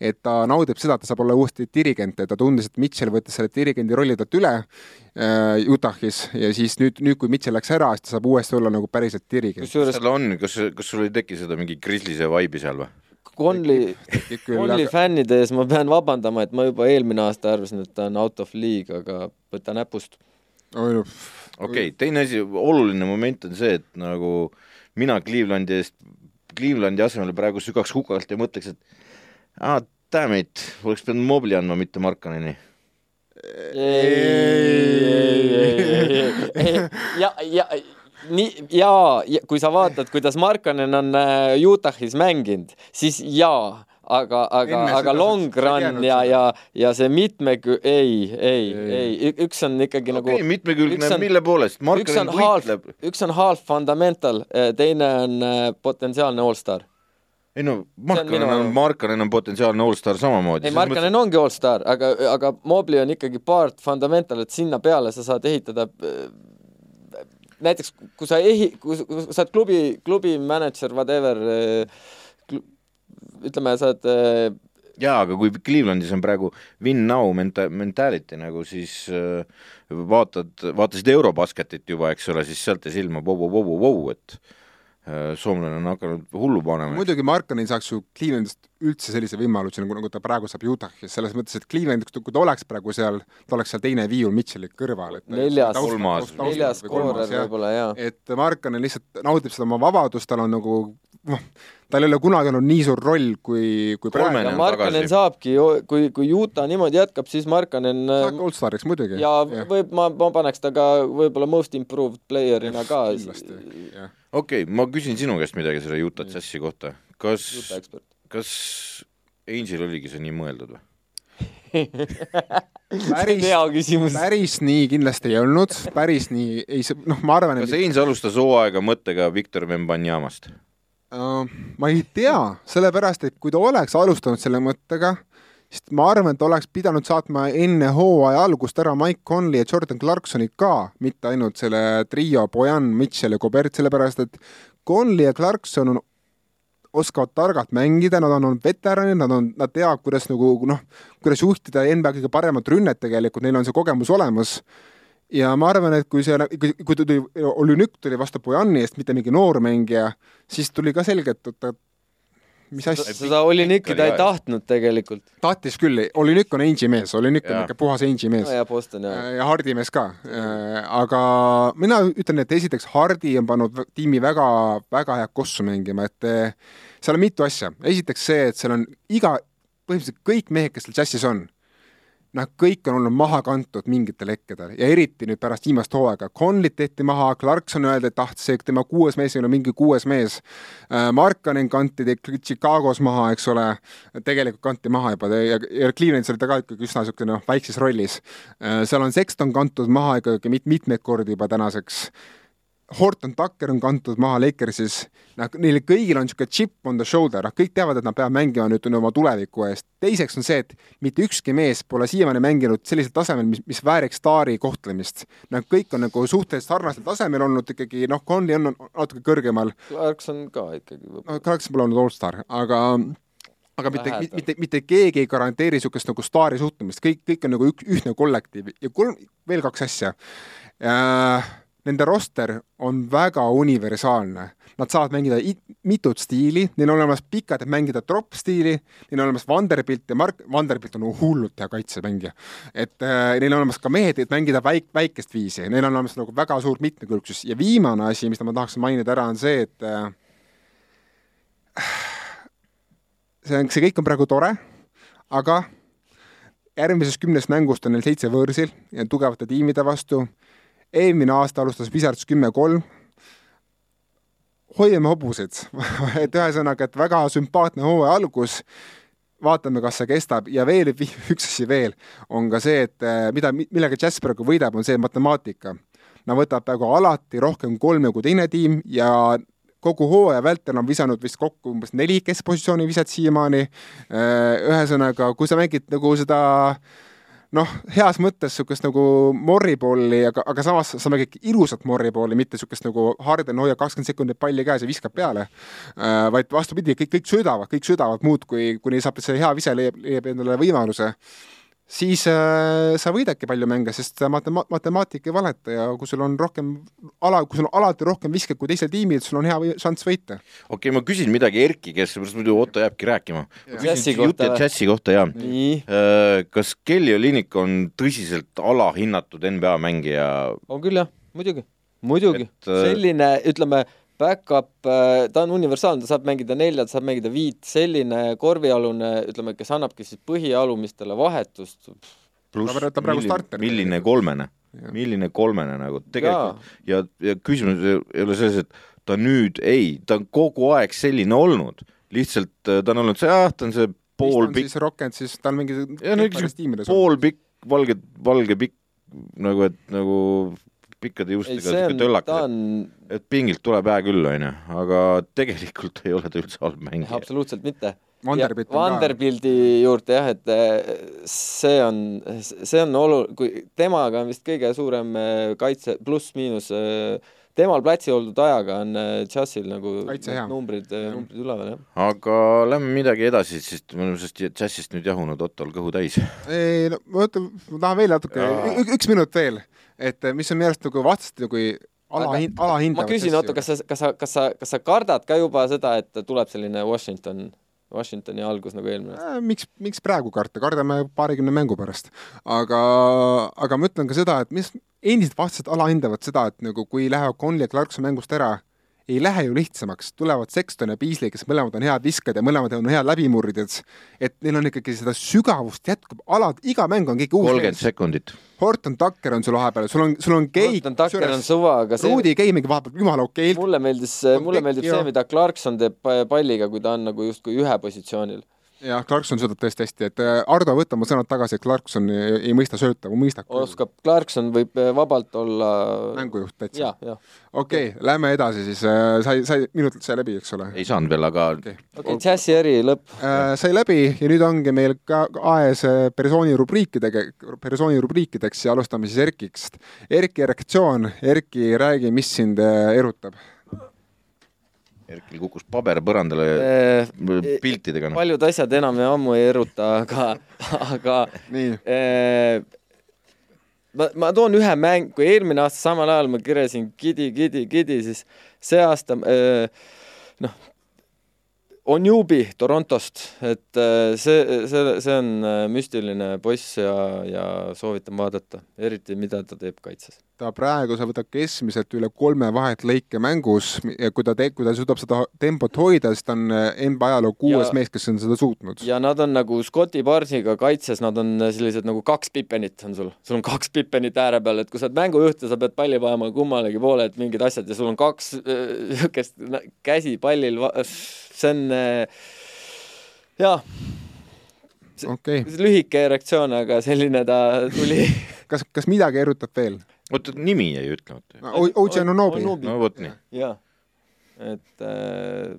et ta naudib seda, et ta saab olla uuesti dirigent ja ta tundis, et Mitchell võttis selle dirigendi rolli talt üle äh, Utah'is ja siis nüüd, nüüd kui Mitchell läks ära, siis ta saab uuesti olla nagu päriselt dirigent. kusjuures seal on, kas, kas sul ei teki seda mingi grislise vaibi seal või? Conley, Conley aga fännide ees ma pean vabandama, et ma juba eelmine aasta arvasin, et ta on out of league, aga võta näpust. Okei okay,, teine asi, oluline moment on see, et nagu mina Clevelandi eest, Clevelandi asemel praegu sügaks hukalt ja mõtleks, et ah, damn it, oleks pidanud Mobli andma, mitte Markaneni. ja, ja nii ja, ja kui sa vaatad, kuidas Markanen on äh, Utah'is mänginud, siis jaa, aga, aga aga long run ja, ja, ja see mitmekü-, ei, ei, Ei. üks on ikkagi okei nagu okay,, mitmekülgne mille poolest? üks on half üks on half fundamental, teine on äh, potentsiaalne allstar. ei no minu Markanen on arvamus., Markanen on potentsiaalne allstar samamoodi. ei, Markanen ongi allstar, aga, aga Mobley on ikkagi part fundamental, et sinna peale sa saad ehitada äh, näiteks kui sa ehi-, kui sa- oled klubi, klubi mänedžer, whatever, ütleme, sa oled äh, jaa, aga kui Clevelandis on praegu win now menta-, mentality nagu, siis äh, vaatad, vaatasid Eurobasketit juba, eks ole, siis sealt jäi silma vau-vau-vau-vau, et äh, soomlane on hakanud hullu panema. muidugi Markkanen ei saaks ju Clevelandist üldse sellise võimaluse, nagu, nagu ta praegu saab Utah'is, selles mõttes, et Clevelandis, kui ta oleks praegu seal, ta oleks seal teine viiul Mitchell'i kõrval, et Neljas- kolmas- neljas skoorer võib-olla jaa. et Markkanen lihtsalt naudib seda oma vabadust, tal on nagu noh, tal ei ole kunagi olnud nii suur roll kui, kui praegu ja Markanen saabki, kui, kui Utah niimoodi jätkab, siis Markanen saabki allstariks muidugi. ja võib, ma, ma paneks ta ka võib-olla most improved player'ina ka okei ma küsin sinu käest midagi selle Utah Jazzi kohta. kas, kas Angel oligi see nii mõeldud või? päris hea küsimus. päris nii kindlasti ei olnud, päris nii ei, noh, ma arvan, kas et Ainge alustas hooaega mõttega Victor Vembanyamast? Uh, ma ei tea, sellepärast et kui ta oleks alustanud selle mõttega, siis ma arvan, et oleks pidanud saatma enne hooaja algust ära Mike Conley ja Jordan Clarksoni ka, mitte ainult selle trio Bojan, Mitchell ja Gobert, sellepärast et Conley ja Clarkson on oskavad targalt mängida, nad on olnud veteranid, nad on, nad teavad, kuidas nagu noh, kuidas juhtida NBA kõige paremat rünnet tegelikult, neil on see kogemus olemas. Ja ma arvan, et kui see, kui, kui tuli, Olünük tuli vastu Bojani eest, mitte mingi noor mängija, siis tuli ka selge, et oota, mis asja. seda Olünükki ta ei tahtnud tegelikult. tahtis küll, Olünük on Ainge'i mees, Olünük on ikka puhas Ainge'i mees no,. ja Boston jah. ja Hardi mees ka. aga mina ütlen, et esiteks Hardi on pannud tiimi väga, väga head kossu mängima, et eh, seal on mitu asja. esiteks see, et seal on iga, põhimõtteliselt kõik mehed, kes seal džässis on noh, kõik on olnud maha kantud mingitel hetkedel ja eriti nüüd pärast viimast hooaega. Conlit tehti maha, Clarkson öeldi, et ah, see tema kuues mees ei ole mingi kuues mees. Äh, Markanen kanti Chicagos maha, eks ole, tegelikult kanti maha juba ja, ja Clevelandis oli ta ka ikkagi üsna niisugune noh, väikses rollis. Äh, seal on Sexton kantud maha ikkagi mit-, mitmeid kordi juba tänaseks Horton Tucker on kantud maha Lakersis, noh, neil kõigil on niisugune chip on the shoulder, noh, kõik teavad, et nad peavad mängima nüüd oma tuleviku eest. teiseks on see, et mitte ükski mees pole siiamaani mänginud sellisel tasemel, mis, mis vääriks staari kohtlemist. noh, kõik on nagu suhteliselt sarnasel tasemel olnud ikkagi, noh, Conley on natuke kõrgemal. Clarkson ka ikkagi. no Clarkson pole olnud allstar, aga aga mitte, mitte, mitte keegi ei garanteeri niisugust nagu staari suhtumist, kõik, kõik on nagu ük, ühtne kollektiiv ja kolm, veel kaks asja äh, nende roster on väga universaalne. Nad saavad mängida mitut stiili, neil on olemas pikad, et mängida drop stiili, neil on olemas Vanderbilt ja Mark, Vanderbilt on hullult hea kaitsemängija. et äh, neil on olemas ka mehed, et mängida väik-, väikest viisi, neil on olemas nagu väga suur mitmekülgsus ja viimane asi, mis ma tahaks mainida ära, on see, et äh, see on, see kõik on praegu tore, aga järgmisest kümnest mängust on neil seitse võõrsil ja tugevate tiimide vastu eelmine aasta alustas Wizards kümme-kolm. hoiame hobuseid et ühesõnaga, et väga sümpaatne hooaja algus vaatame, kas see kestab ja veel üks asi veel on ka see, et eh, mida, millega Jazz praegu võidab, on see matemaatika. Nad võtavad praegu alati rohkem kolme kui teine tiim ja kogu hooaja vältel on visanud vist kokku umbes neli keskpositsiooni viset siiamaani. Eh, ühesõnaga, kui sa mängid nagu seda äh, noh, heas mõttes niisugust nagu morripolli, aga, aga samas sa mängid ilusat morripolli, mitte niisugust nagu Harden hoiab kakskümmend sekundit palli käes ja viskab peale äh,, vaid vastupidi, kõik, kõik söödavad, kõik söödavad muudkui, kuni saab see hea vise, leiab, leiab endale võimaluse siis äh, sa võidadki palju mänge, sest matema-, matemaatika ei valeta ja kui sul on rohkem ala, kui sul on alati rohkem viskeid kui teisel tiimil, sul on hea või, šanss võita. okei okay,, ma küsin midagi Erki käest, seepärast muidu Otto jääbki rääkima. Džässi kohta, jaa. Äh, kas Kelly Olinik on tõsiselt alahinnatud NBA mängija? on küll jah, muidugi, muidugi. Äh, selline, ütleme back-up, äh, ta on universaalne, ta saab mängida nelja, ta saab mängida viit, selline korvialune, ütleme, kes annabki siis põhialumistele vahetust. pluss milline, milline kolmene, milline kolmene nagu? Tegelikult ja, ja küsimus ei ole selles, et ta nüüd ei, ta on kogu aeg selline olnud, lihtsalt äh, ta on olnud see, jah, ta on see poolpikk. siis Rockend, siis ta on mingi poolpikk, valge, valge pikk nagu, et nagu pikkade juustega siuke töllakas on..., et pingilt tuleb hea küll, onju, aga tegelikult ei ole ta üldse halb mängija. absoluutselt mitte. Vanderbilt Vanderbildi juurde jah, et eh, see on, see on olu-, kui temaga on vist kõige suurem eh, kaitse pluss-miinus eh, temal platsi oldud ajaga on Jazzil nagu numbrid, numbrid üleval, jah. aga lähme midagi edasi, sest me oleme sellest Jazzist nüüd jahunud Ottol kõhu täis. ei no ma mõtlen, ma tahan veel natuke, üks minut veel et eh, mis on minu arust nagu vastast nagu alahind-, alahindavad ma küsin, Otto, kas sa, kas sa, kas sa, kas sa kardad ka juba seda, et tuleb selline Washington, Washingtoni algus nagu eelmine aasta äh,? miks, miks praegu karta, kardame paarikümne mängu pärast. aga, aga ma ütlen ka seda, et mis, endised vastased alahindavad seda, et nagu kui lähevad Conley ja Clarkson mängust ära, ei lähe ju lihtsamaks, tulevad Sexton ja Beasley, kes mõlemad on head viskajad ja mõlemad on head läbimurdjad, et neil on ikkagi seda sügavust jätkub, alad, iga mäng on keegi uus kolmkümmend sekundit. Horton Tucker on sul vahepeal, sul on, sul on Gay Horton Tucker on suva, aga see Ruudi Gay mingi vahepeal jumala okeilt. mulle meeldis, mulle meeldib see, mida Clarkson teeb palliga, kui ta on nagu justkui ühe positsioonil jah, Clarkson söödab tõesti hästi, et äh, Ardo, võta oma sõnad tagasi, et Clarkson ei, ei mõista sööta, mõistab küll. oskab, Clarkson võib eh, vabalt olla mängujuht täitsa okei okay,, lähme edasi siis, sai, sai, minutilt sai läbi, eks ole ei saanud veel, aga okay.. okei okay,, džässi eri lõpp. Äh, sai läbi ja nüüd ongi meil ka aes äh, persooni rubriikidega, persooni rubriikideks ja alustame siis Erkist. Erki erektsioon, Erki, räägi, mis sind äh, erutab? Erkil kukkus paber põrandale Eh, piltidega. noh. paljud asjad enam ja ammu ei eruta, aga, aga nii, eh, ma, ma toon ühe mäng, kui eelmine aasta samal ajal ma kiresin Gidi, Gidi, Gidi, siis see aasta eh, noh, Onjubi Torontost, et eh, see, see, see on eh, müstiline poiss ja, ja soovitan vaadata, eriti mida ta teeb kaitses. ta praegu, sa võtad keskmiselt üle kolme vahetlõike mängus ja kui ta te-, kui ta suudab seda tempot hoida, siis ta on äh, NBA ajaloo kuues mees, kes on seda suutnud. ja nad on nagu Scotti Barnesiga kaitses, nad on sellised nagu kaks Pippenit on sul, sul on kaks Pippenit ääre peal, et kui sa oled mängujuht ja sa pead palli panema kummalegi poole, et mingid asjad ja sul on kaks niisugust äh, käsi pallil, see on äh, jaa, okei okay., lühike erektsioon, aga selline ta tuli. kas, kas midagi erutab veel? oota, nimi jäi ütlemata. Oji Anunobi, no vot nii. jaa, et äh,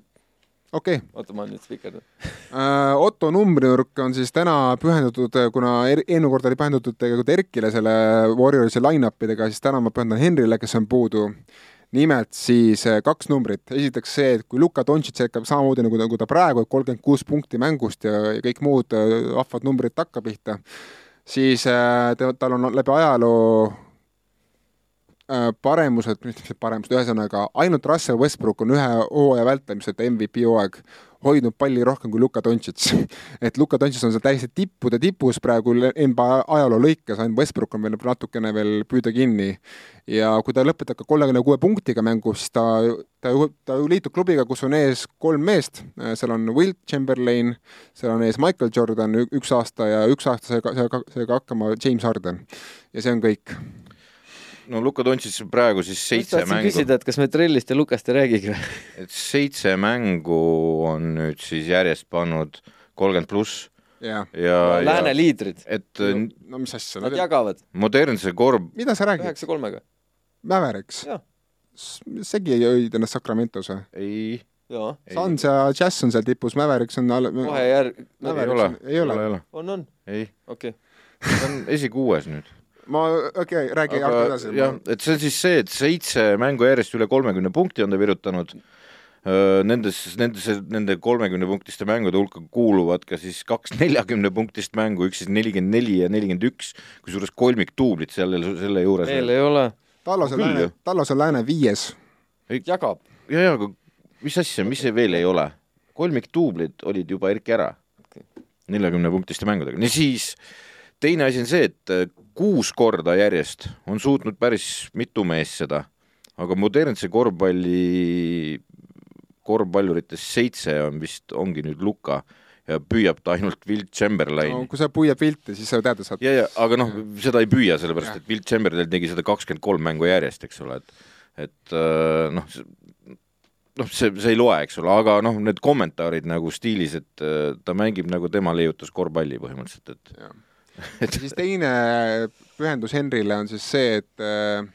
okei. oota, ma nüüd spikerdan. Äh, Otto numbrinurk on siis täna pühendatud, kuna er- eelmine kord oli pühendatud tegelikult Erkile selle Warriorsi line-up idega, siis täna ma pühendan Henrile, kes on puudu. Nimelt siis äh, kaks numbrit, esiteks see, et kui Luka Doncic jätkab samamoodi nagu, nagu ta praegu, et kolmkümmend kuus punkti mängust ja, ja kõik muud vahvad numbrid takkapihta, siis äh, ta- tal on läbi ajaloo äh, paremused, mis mis paremused, ühesõnaga ainult Russell Westbrook on ühe hooaja vältimiselt MVP hooaeg hoidnud palli rohkem kui Luka Doncic. et Luka Doncic on seal täiesti tippude tipus praegu NBA ajaloo lõikes, ainult Westbrook on veel natukene veel püüda kinni. ja kui ta lõpetab ka kolmekümne kuue punktiga mängu, siis ta, ta, ta liitub klubiga, kus on ees kolm meest, seal on Wilt Chamberlain, seal on ees Michael Jordan üks aasta ja üks aasta sai ka, sai ka, sai ka hakkama James Harden. ja see on kõik. No Luka Doncic praegu siis seitse mängu, küsida, et kas me Trellist ja Lukast ei räägigi või? et seitse mängu on nüüd siis järjest pannud kolmkümmend pluss ja, Lääne ja liidrid, et äh, no mis asja, nad jagavad modernse korv, mida sa räägid? üheksa kolmega. Mavericks Jah.? segi jõid ennast Sacramentos või? ei, Suns ja Jazz on seal tipus, Mavericks on all... kohe järg-, ei Mavericks ole on-, ei ole. ei ole, on, on, ei, okei okay.. ta on esikuues nüüd. ma, okei okay,, räägi Jaak edasi. jah, et see on siis see, et seitse mängu järjest üle kolmekümne punkti on ta virutanud. Nendes, nendes, nende kolmekümne punktiste mängude hulka kuuluvad ka siis kaks neljakümne punktist mängu, üks siis nelikümmend neli ja nelikümmend üks, kusjuures kolmikduublit selle, selle juures. veel ei ole, Tallas on Lääne Tallas on Lääne viies. jagab. ja, ja aga mis asja, mis see veel ei ole? kolmikduublid olid juba Erki ära neljakümne punktiste mängudega, nii siis teine asi on see, et äh, kuus korda järjest on suutnud päris mitu meest seda, aga modernse korvpalli korvpalluritest seitse on vist, ongi nüüd Luka ja püüab ta ainult Wilt no Chamberlaini. kui sa püüad pilti, siis sa tead, et sa oled ja, ja aga noh, seda ei püüa, sellepärast et Wilt Chamberlain tegi seda kakskümmend kolm mängu järjest, eks ole, et et äh, noh, noh, see, see ei loe, eks ole, aga noh, need kommentaarid nagu stiilis, et äh, ta mängib nagu tema leiutas korvpalli põhimõtteliselt, et ja siis teine pühendus Henrile on siis see, et äh,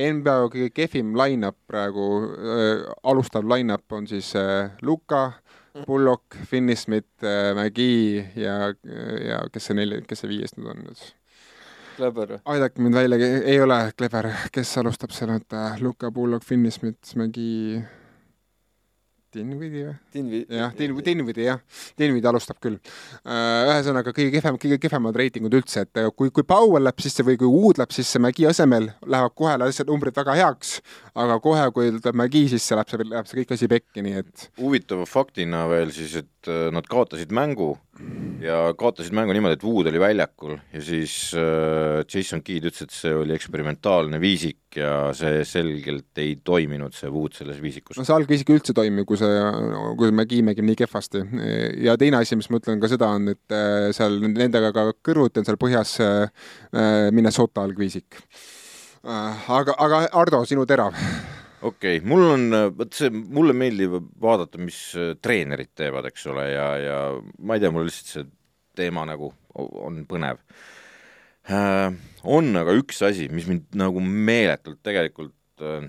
NBA kõige kehvim line-up praegu äh,, alustav line-up on siis äh, Luka, Bullock, Finney-Smith äh,, McGee ja, ja kes see neli, kes see viies nüüd on nüüd? Kleber, aidake mind välja, ei ole Kleber, kes alustab seal, oota, Luka, Bullock, Finney-Smith, McGee, Dinvidi või? Dinvi-. jah, Din-, Dinvidi jah, Dinvidi alustab küll. ühesõnaga kõige kehvem, kõige kehvemad reitingud üldse, et kui, kui Powell läheb sisse või kui Wood läheb sisse Mägi asemel, lähevad kohe asjad, numbrid väga heaks, aga kohe, kui tuleb Mägi sisse, läheb see, läheb see kõik asi pekki, nii et huvitava faktina veel siis, et äh, nad kaotasid mängu ja kaotasid mängu niimoodi, et Wood oli väljakul ja siis äh, Jason Kidd ütles, et see oli eksperimentaalne viisik ja see selgelt ei toiminud, see Wood selles viisikus no. see alg isegi üldse ei toimi, kui see, kui Mägi mängib nii kehvasti. ja teine asi, mis ma ütlen ka seda, on, et äh, seal nendega ka kõrvuti on seal põhjas äh, Minnesota algviisik. aga, aga Ardo, sinu terav. Okei okay,, mul on, vot see, mulle meeldib vaadata, mis äh, treenerid teevad, eks ole, ja, ja ma ei tea, mul lihtsalt see teema nagu on põnev äh,. on aga üks asi, mis mind nagu meeletult tegelikult äh,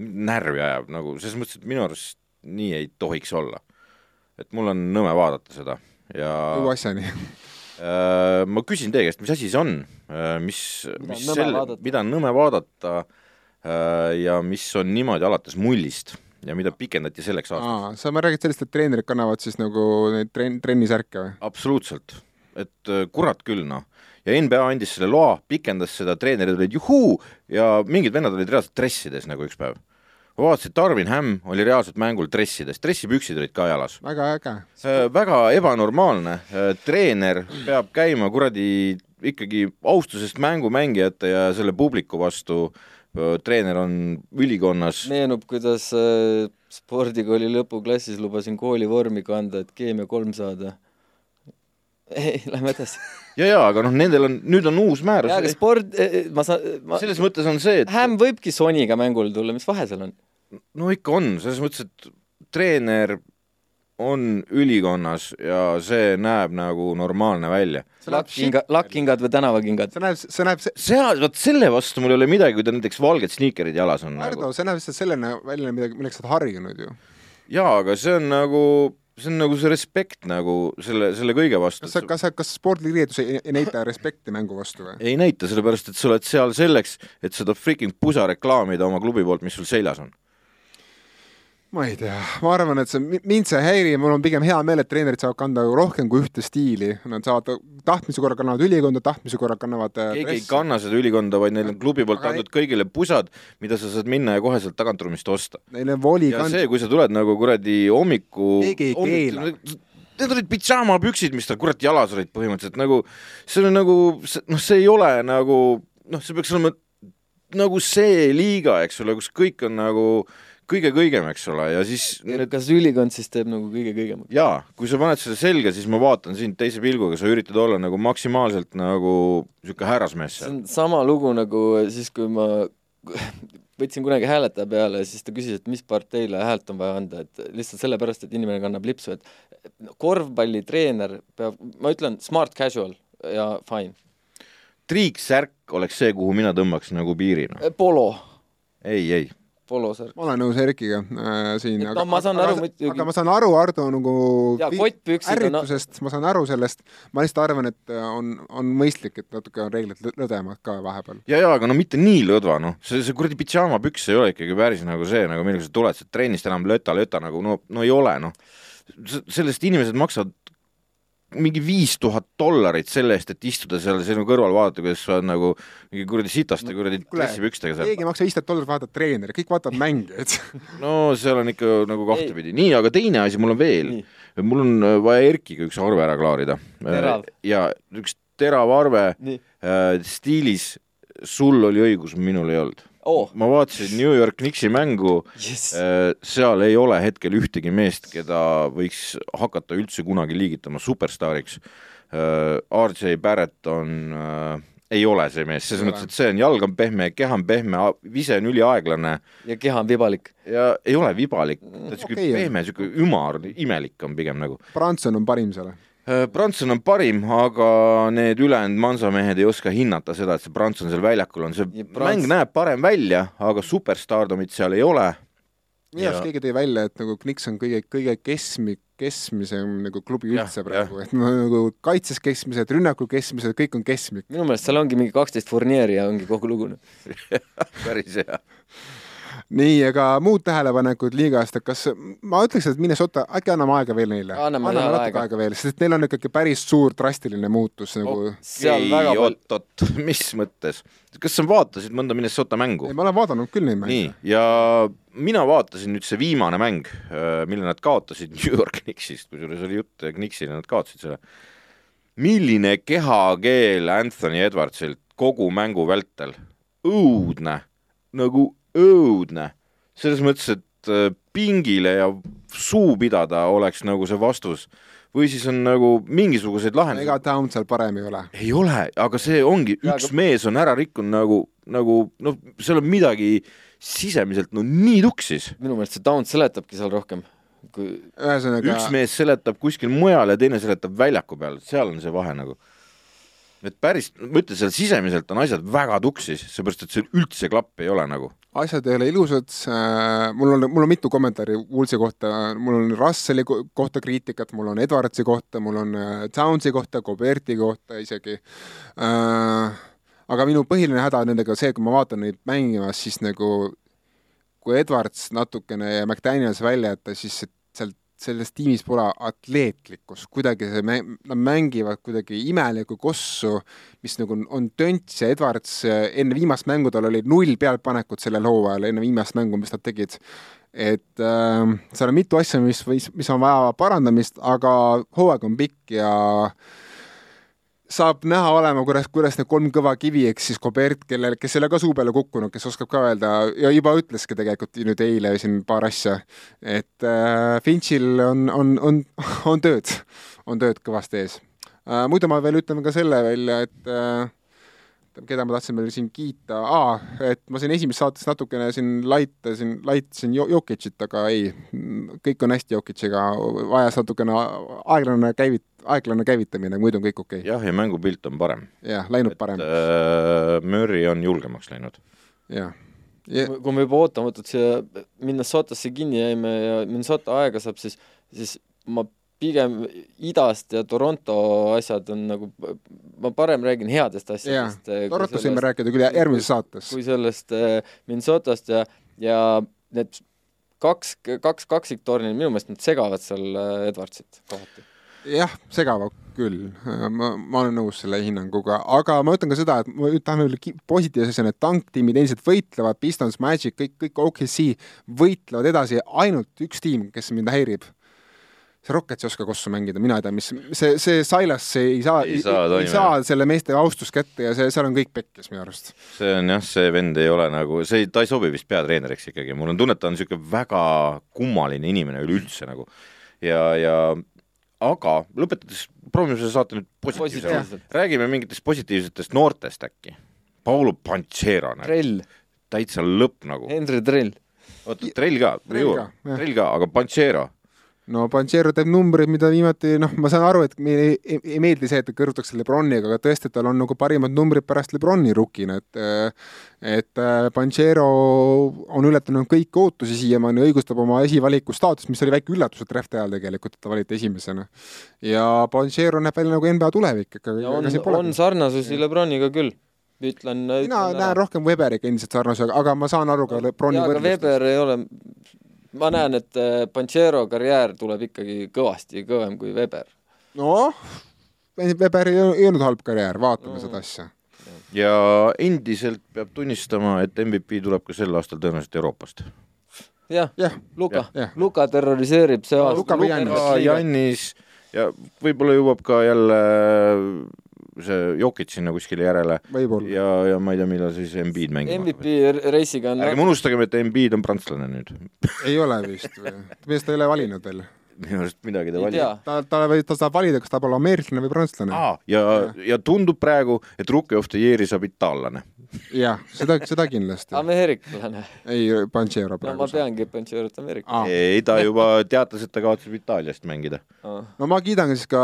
närvi ajab, nagu selles mõttes, et minu arust nii ei tohiks olla. et mul on nõme vaadata seda ja uue asjani. Äh, ma küsin teie käest, mis asi see on, mis, Mida mis on nõme selle vaadata?, mida on nõme vaadata äh, ja mis on niimoodi alates mullist ja mida pikendati selleks aastaks? aa, sa, ma räägid sellest, et treenerid kannavad siis nagu neid trenn, trennisärke või? absoluutselt, et äh, kurat küll noh, ja NBA andis selle loa, pikendas seda, treenerid olid juhuu ja mingid vennad olid reaalselt dressides nagu üks päev. ma vaatasin, et Darvin Ham oli reaalselt mängul dressides, dressipüksid olid ka jalas. väga äge. Äh, väga ebanormaalne, treener peab käima kuradi ikkagi austusest mängumängijate ja selle publiku vastu, treener on ülikonnas, meenub, kuidas äh, spordikooli lõpuklassis lubasin koolivormi kanda, et keemia kolm saada. ei, lähme edasi. ja, ja aga noh, nendel on, nüüd on uus jaa, aga määrus, sport, ma saan, ma, selles mõttes on see, et Häm võibki Soniga mängule tulla, mis vahe seal on? no ikka on, selles mõttes, et treener on ülikonnas ja see näeb nagu normaalne välja. lakkinga, lakkingad või tänavakingad? see näeb, see näeb, seal, vot selle vastu mul ei ole midagi, kui tal näiteks valged sniikerid jalas on nagu. Hardo, see näeb lihtsalt selline välja, midagi, milleks sa oled harjunud ju. jaa, aga see on nagu, see on nagu see respekt nagu selle, selle kõige vastu kas sa, kas sa, kas spordiriietus ei, ei näita respekti mängu vastu või? ei näita, sellepärast et sa oled seal selleks, et seda freaking pusa reklaamida oma klubi poolt, mis sul seljas on. Ma ei tea, ma arvan, et see, mind see ei häiri, mul on pigem hea meel, et treenerid saavad kanda rohkem kui ühte stiili, nad saavad tahtmise korral kannavad ülikonda, tahtmise korral kannavad äh, keegi ei dressi. kanna seda ülikonda, vaid neil on klubi poolt Aga ei- antud kõigile pusad, mida sa saad minna ja koheselt tagantruumist osta. Neil on voli ja kand-, see, kui sa tuled nagu kuradi hommiku Keegi ei keela. Need olid pidžaamapüksid, mis tal kurat jalas olid põhimõtteliselt nagu, see on nagu, noh, see ei ole nagu, noh, see peaks olema nagu see liiga, eks ole, kus kõik on nagu kõige kõigem, eks ole, ja siis need kas ülikond siis teeb nagu kõige kõigemaks? jaa, kui sa paned selle selga, siis ma vaatan sind teise pilguga, sa üritad olla nagu maksimaalselt nagu niisugune härrasmees see seal. on sama lugu nagu siis, kui ma võtsin kunagi hääletaja peale ja siis ta küsis, et mis parteile häält on vaja anda, et lihtsalt sellepärast, et inimene kannab lipsu, et korvpallitreener peab, ma ütlen smart casual ja fine. triiksärk oleks see, kuhu mina tõmbaks nagu piiri, noh. polo, ei, ei. polosärk. ma olen nõus Erkiga äh, siin. Et no ma saan aru muidugi- aga ma saan aru Hardo nagu on- ärritusest, ma saan aru sellest, ma lihtsalt arvan, et äh, on, on mõistlik, et natuke on reeglid lõ- lõdvemad ka vahepeal. ja, ja aga no mitte nii lõdva, noh, see, see kuradi pidžaamapüks ei ole ikkagi päris nagu see, nagu millega sa tuled sealt trennist enam löta-löta nagu no, no ei ole, noh. sellest inimesed maksavad mingi viis tuhat dollarit selle eest, et istuda seal sinu kõrval, vaadata, kuidas sa oled nagu mingi kuradi sitaste kuradi dressipükstega seal. keegi ei maksa viisteist dollarit vaadata treeneri, kõik vaatavad mängijaid. no seal on ikka nagu kahtepidi, nii, aga teine asi mul on veel mul on äh, vaja Erkiga üks arve ära klaarida. Terav. ja üks terav arve nii, äh, stiilis, sul oli õigus, minul ei olnud. oo, ma vaatasin New York Knicksi mängu, jess, seal ei ole hetkel ühtegi meest, keda võiks hakata üldse kunagi liigitama superstaariks. RJ Barrett on äh, ei ole see mees, selles mõttes, et see on, jalg on pehme, keha on pehme, vise on üliaeglane ja keha on vibalik. ja ei ole vibalik, ta on siuke on. pehme, siuke ümar, imelik on pigem nagu. Branson on parim seal. Branson on parim, aga need ülejäänud mansamehed ei oska hinnata seda, et see Branson seal väljakul on, see Ja Brans... Mäng näeb parem välja, aga superstaardomit seal ei ole. minu arust Ja- keegi tõi välja, et nagu Knicks on kõige, kõige keskmi-, keskmisem nagu klubi Jah, üldse praegu, et nagu kaitses keskmised, rünnakul keskmised, kõik on keskmik. minu meelest seal ongi mingi kaksteist Fournieri ja ongi kogu lugu. päris hea. nii, aga muud tähelepanekud liigast, et kas, ma ütleks, et Minnesota, äkki anname aega veel neile? Anname jah natuke aega. aega veel, sest neil on ikkagi päris suur drastiline muutus nagu seal väga palju, oot-oot, mis mõttes? kas sa vaatasid mõnda Minnesota mängu ei, ma olen vaadanud küll neid nii mänge., ja mina vaatasin nüüd see viimane mäng, mille nad kaotasid New York Knicksist, kusjuures oli jutt Knicksile, nad kaotasid selle. milline kehakeel Anthony Edwardsilt kogu mängu vältel, õudne, nagu õudne, selles mõttes, et äh, pingile ja suu pidada oleks nagu see vastus või siis on nagu mingisuguseid lahendusi ega Town seal parem ei ole. ei ole, aga see ongi, üks aga- mees on ära rikkunud nagu, nagu noh, seal on midagi sisemiselt no nii tuksis. minu meelest see Downs seletabki seal rohkem, kui ühesõnaga üks mees seletab kuskil mujal ja teine seletab väljaku peal, seal on see vahe nagu. Et päris, ma ütlen, seal sisemiselt on asjad väga tuksis, seepärast et seal üldse klappi ei ole nagu. asjad ei ole ilusad, mul on, mul on mitu kommentaari Woolsi kohta, mul on Russelli ko- kohta kriitikat, mul on Edwardsi kohta, mul on äh, Townsi kohta, Goberti kohta isegi äh,. aga minu põhiline häda nendega see, kui ma vaatan neid mängimas, siis nagu kui Edwards natukene ja McDaniels välja jätta, siis sealt selles tiimis pole atleetlikkust, kuidagi see nad mängivad kuidagi imelikku kossu, mis nagu on, on tönts ja Edwards äh, enne viimast mängu tal oli null pealtpanekut sellel hooajal, enne viimast mängu, mis nad tegid. et äh, seal on mitu asja, mis, mis, mis on vaja parandamist, aga hooaeg on pikk ja saab näha olema, kuidas, kuidas need kolm kõva kivi, ehk siis Kobert, kellel, kes ei ole ka suu peale kukkunud, kes oskab ka öelda ja juba ütleski tegelikult nüüd eile siin paar asja, et äh, Finchil on, on, on, on tööd, on tööd kõvasti ees äh,. muidu ma veel ütlen ka selle välja, et äh, keda ma tahtsin veel siin kiita ah,, et ma siin esimeses saates natukene siin laitasin, laitasin Jo- Jokicit, aga ei, kõik on hästi Jokiciga, vajas natukene aeglane käivit-, aeglane käivitamine, muidu on kõik okei okay.. jah, ja mängupilt on parem. jah, läinud parem, äh, Murry on julgemaks läinud. jah. Ja, kui me juba ootamatult siia Minnesotasse kinni jäime ja Minnesota aega saab, siis, siis ma pigem idast ja Toronto asjad on nagu, ma parem räägin headest asjadest. Torontost võime rääkida küll järgmises saates. kui sellest äh, Minnesotast ja, ja need kaks, kaks kaksiktorni, minu meelest nad segavad seal äh, Edwardsit kohati. jah, segavad küll, ma, ma olen nõus selle hinnanguga, aga ma ütlen ka seda, et ma tahan ki- positiivse asja, need tanktiimid endiselt võitlevad, Pistons, Magic, kõik, kõik OKC võitlevad edasi, ainult üks tiim, kes mind häirib. See Rockets ei oska kossu mängida, mina ei tea, mis see, see Silas ei saa, Ei saa ei, ei saa selle meeste austust kätte ja see, seal on kõik pekkis minu arust. see on jah, see vend ei ole nagu, see, ta ei sobi vist peatreeneriks ikkagi, mul on tunne, et ta on niisugune väga kummaline inimene üleüldse nagu. ja, ja aga lõpetades, proovime selle saate nüüd positiivsemalt. positiivselt. räägime mingitest positiivsetest noortest äkki. Paulo Panchero, Trell, täitsa lõpp nagu. Henry Trell. oota, Trell ka, Trell ka, aga Panchero, no Panchero teeb numbreid, mida viimati noh, ma saan aru, et meile ei, ei, ei meeldi see, et ta kõrvutakse Lebroniga, aga tõesti, tal on nagu parimad numbrid pärast Lebroni rukina, et et äh, Panchero on ületanud kõiki ootusi siiamaani, õigustab oma esivaliku staatust, mis oli väike üllatus, et draft'i ajal tegelikult, et ta valiti esimesena. ja Panchero näeb välja nagu NBA tulevik, ja on on sarnasusi Lebroniga küll. ütlen, mina ütlen näen rohkem Weberiga endiselt sarnase, aga ma saan aru ka Lebroni võrdlustest. Weber ei ole, ma näen, et äh, Panchero karjäär tuleb ikkagi kõvasti kõvem kui Weber. noh, Weber ei, ei olnud halb karjäär, vaatame Mm. seda asja ja endiselt peab tunnistama, et MVP tuleb ka sel aastal tõenäoliselt Euroopast. jah jah, Luka jah., Luka terroriseerib see aasta. Luka või Jannis. Jannis ja võib-olla jõuab ka jälle see Jokic sinna kuskile järele võib-olla. ja, ja ma ei tea, millal siis Embiid mängima MVP reisiga on ärgem unustagem, et Embiid on prantslane nüüd. ei ole vist või? mees ta ei ole valinud veel. minu arust midagi ta valib ta, ta võib, ta saab valida, kas ta peab olema ameeriklane või prantslane. ah,. ja, ja tundub praegu, et Rookie of the Year'i saab itaallane. jah, seda, seda kindlasti. ameeriklane. ei, Panchero no ma praegu peangi Pancherot ameeriklane Ah. ei, ta juba teatas, et ta kavatseb Itaaliast mängida. ah.. no ma kiidan siis ka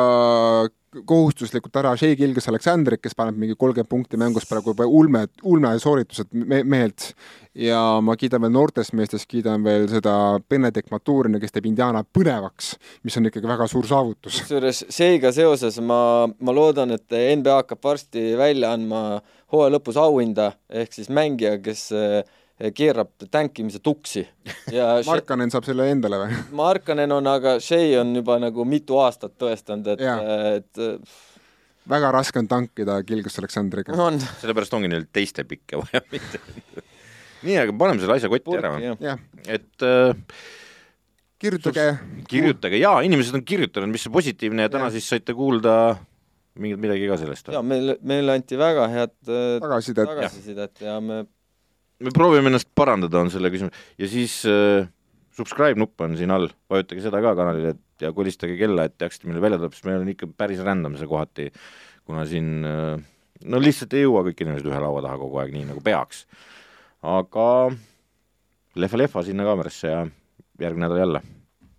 kohustuslikult ära Shea Gilgas Aleksandrit, kes paneb mingi kolmkümmend punkti mängus praegu juba ulme, ulme sooritused me mehelt. ja ma kiidan veel noortest meestest, kiidan veel seda Benedict Maturini, kes teeb Indiana põnevaks, mis on ikkagi väga suur saavutus. kusjuures Sheiga seoses ma, ma loodan, et NBA hakkab varsti välja andma hooaja lõpus auhinda ehk siis mängija, kes eh, keerab tänkimise tuksi. Ja Markanen saab selle endale või? Markanen on, aga Shea on juba nagu mitu aastat tõestanud, et et eh, väga raske on tankida Gilgas Aleksandriga. on. Sellepärast ongi neil teiste pikke vaja, mitte. Nii, aga paneme selle asja kotti ära. Purki, jah, et äh, kirjutage. kirjutage, jaa, inimesed on kirjutanud, mis see positiivne ja täna siis saite kuulda mingit midagi ka sellest ja meil, meile anti väga head eh, tagasisidet. tagasisidet ja me me proovime ennast parandada, on selle küsimus. Ja siis äh, subscribe nupp on siin all, vajutage seda ka kanalile ja kolistage kella, et teaksite, millal välja tuleb, sest meil on ikka päris random see kohati, kuna siin äh, no lihtsalt ei jõua kõik inimesed ühe laua taha kogu aeg, nii nagu peaks. aga lehva-lehva sinna kaamerasse ja järgmine nädal jälle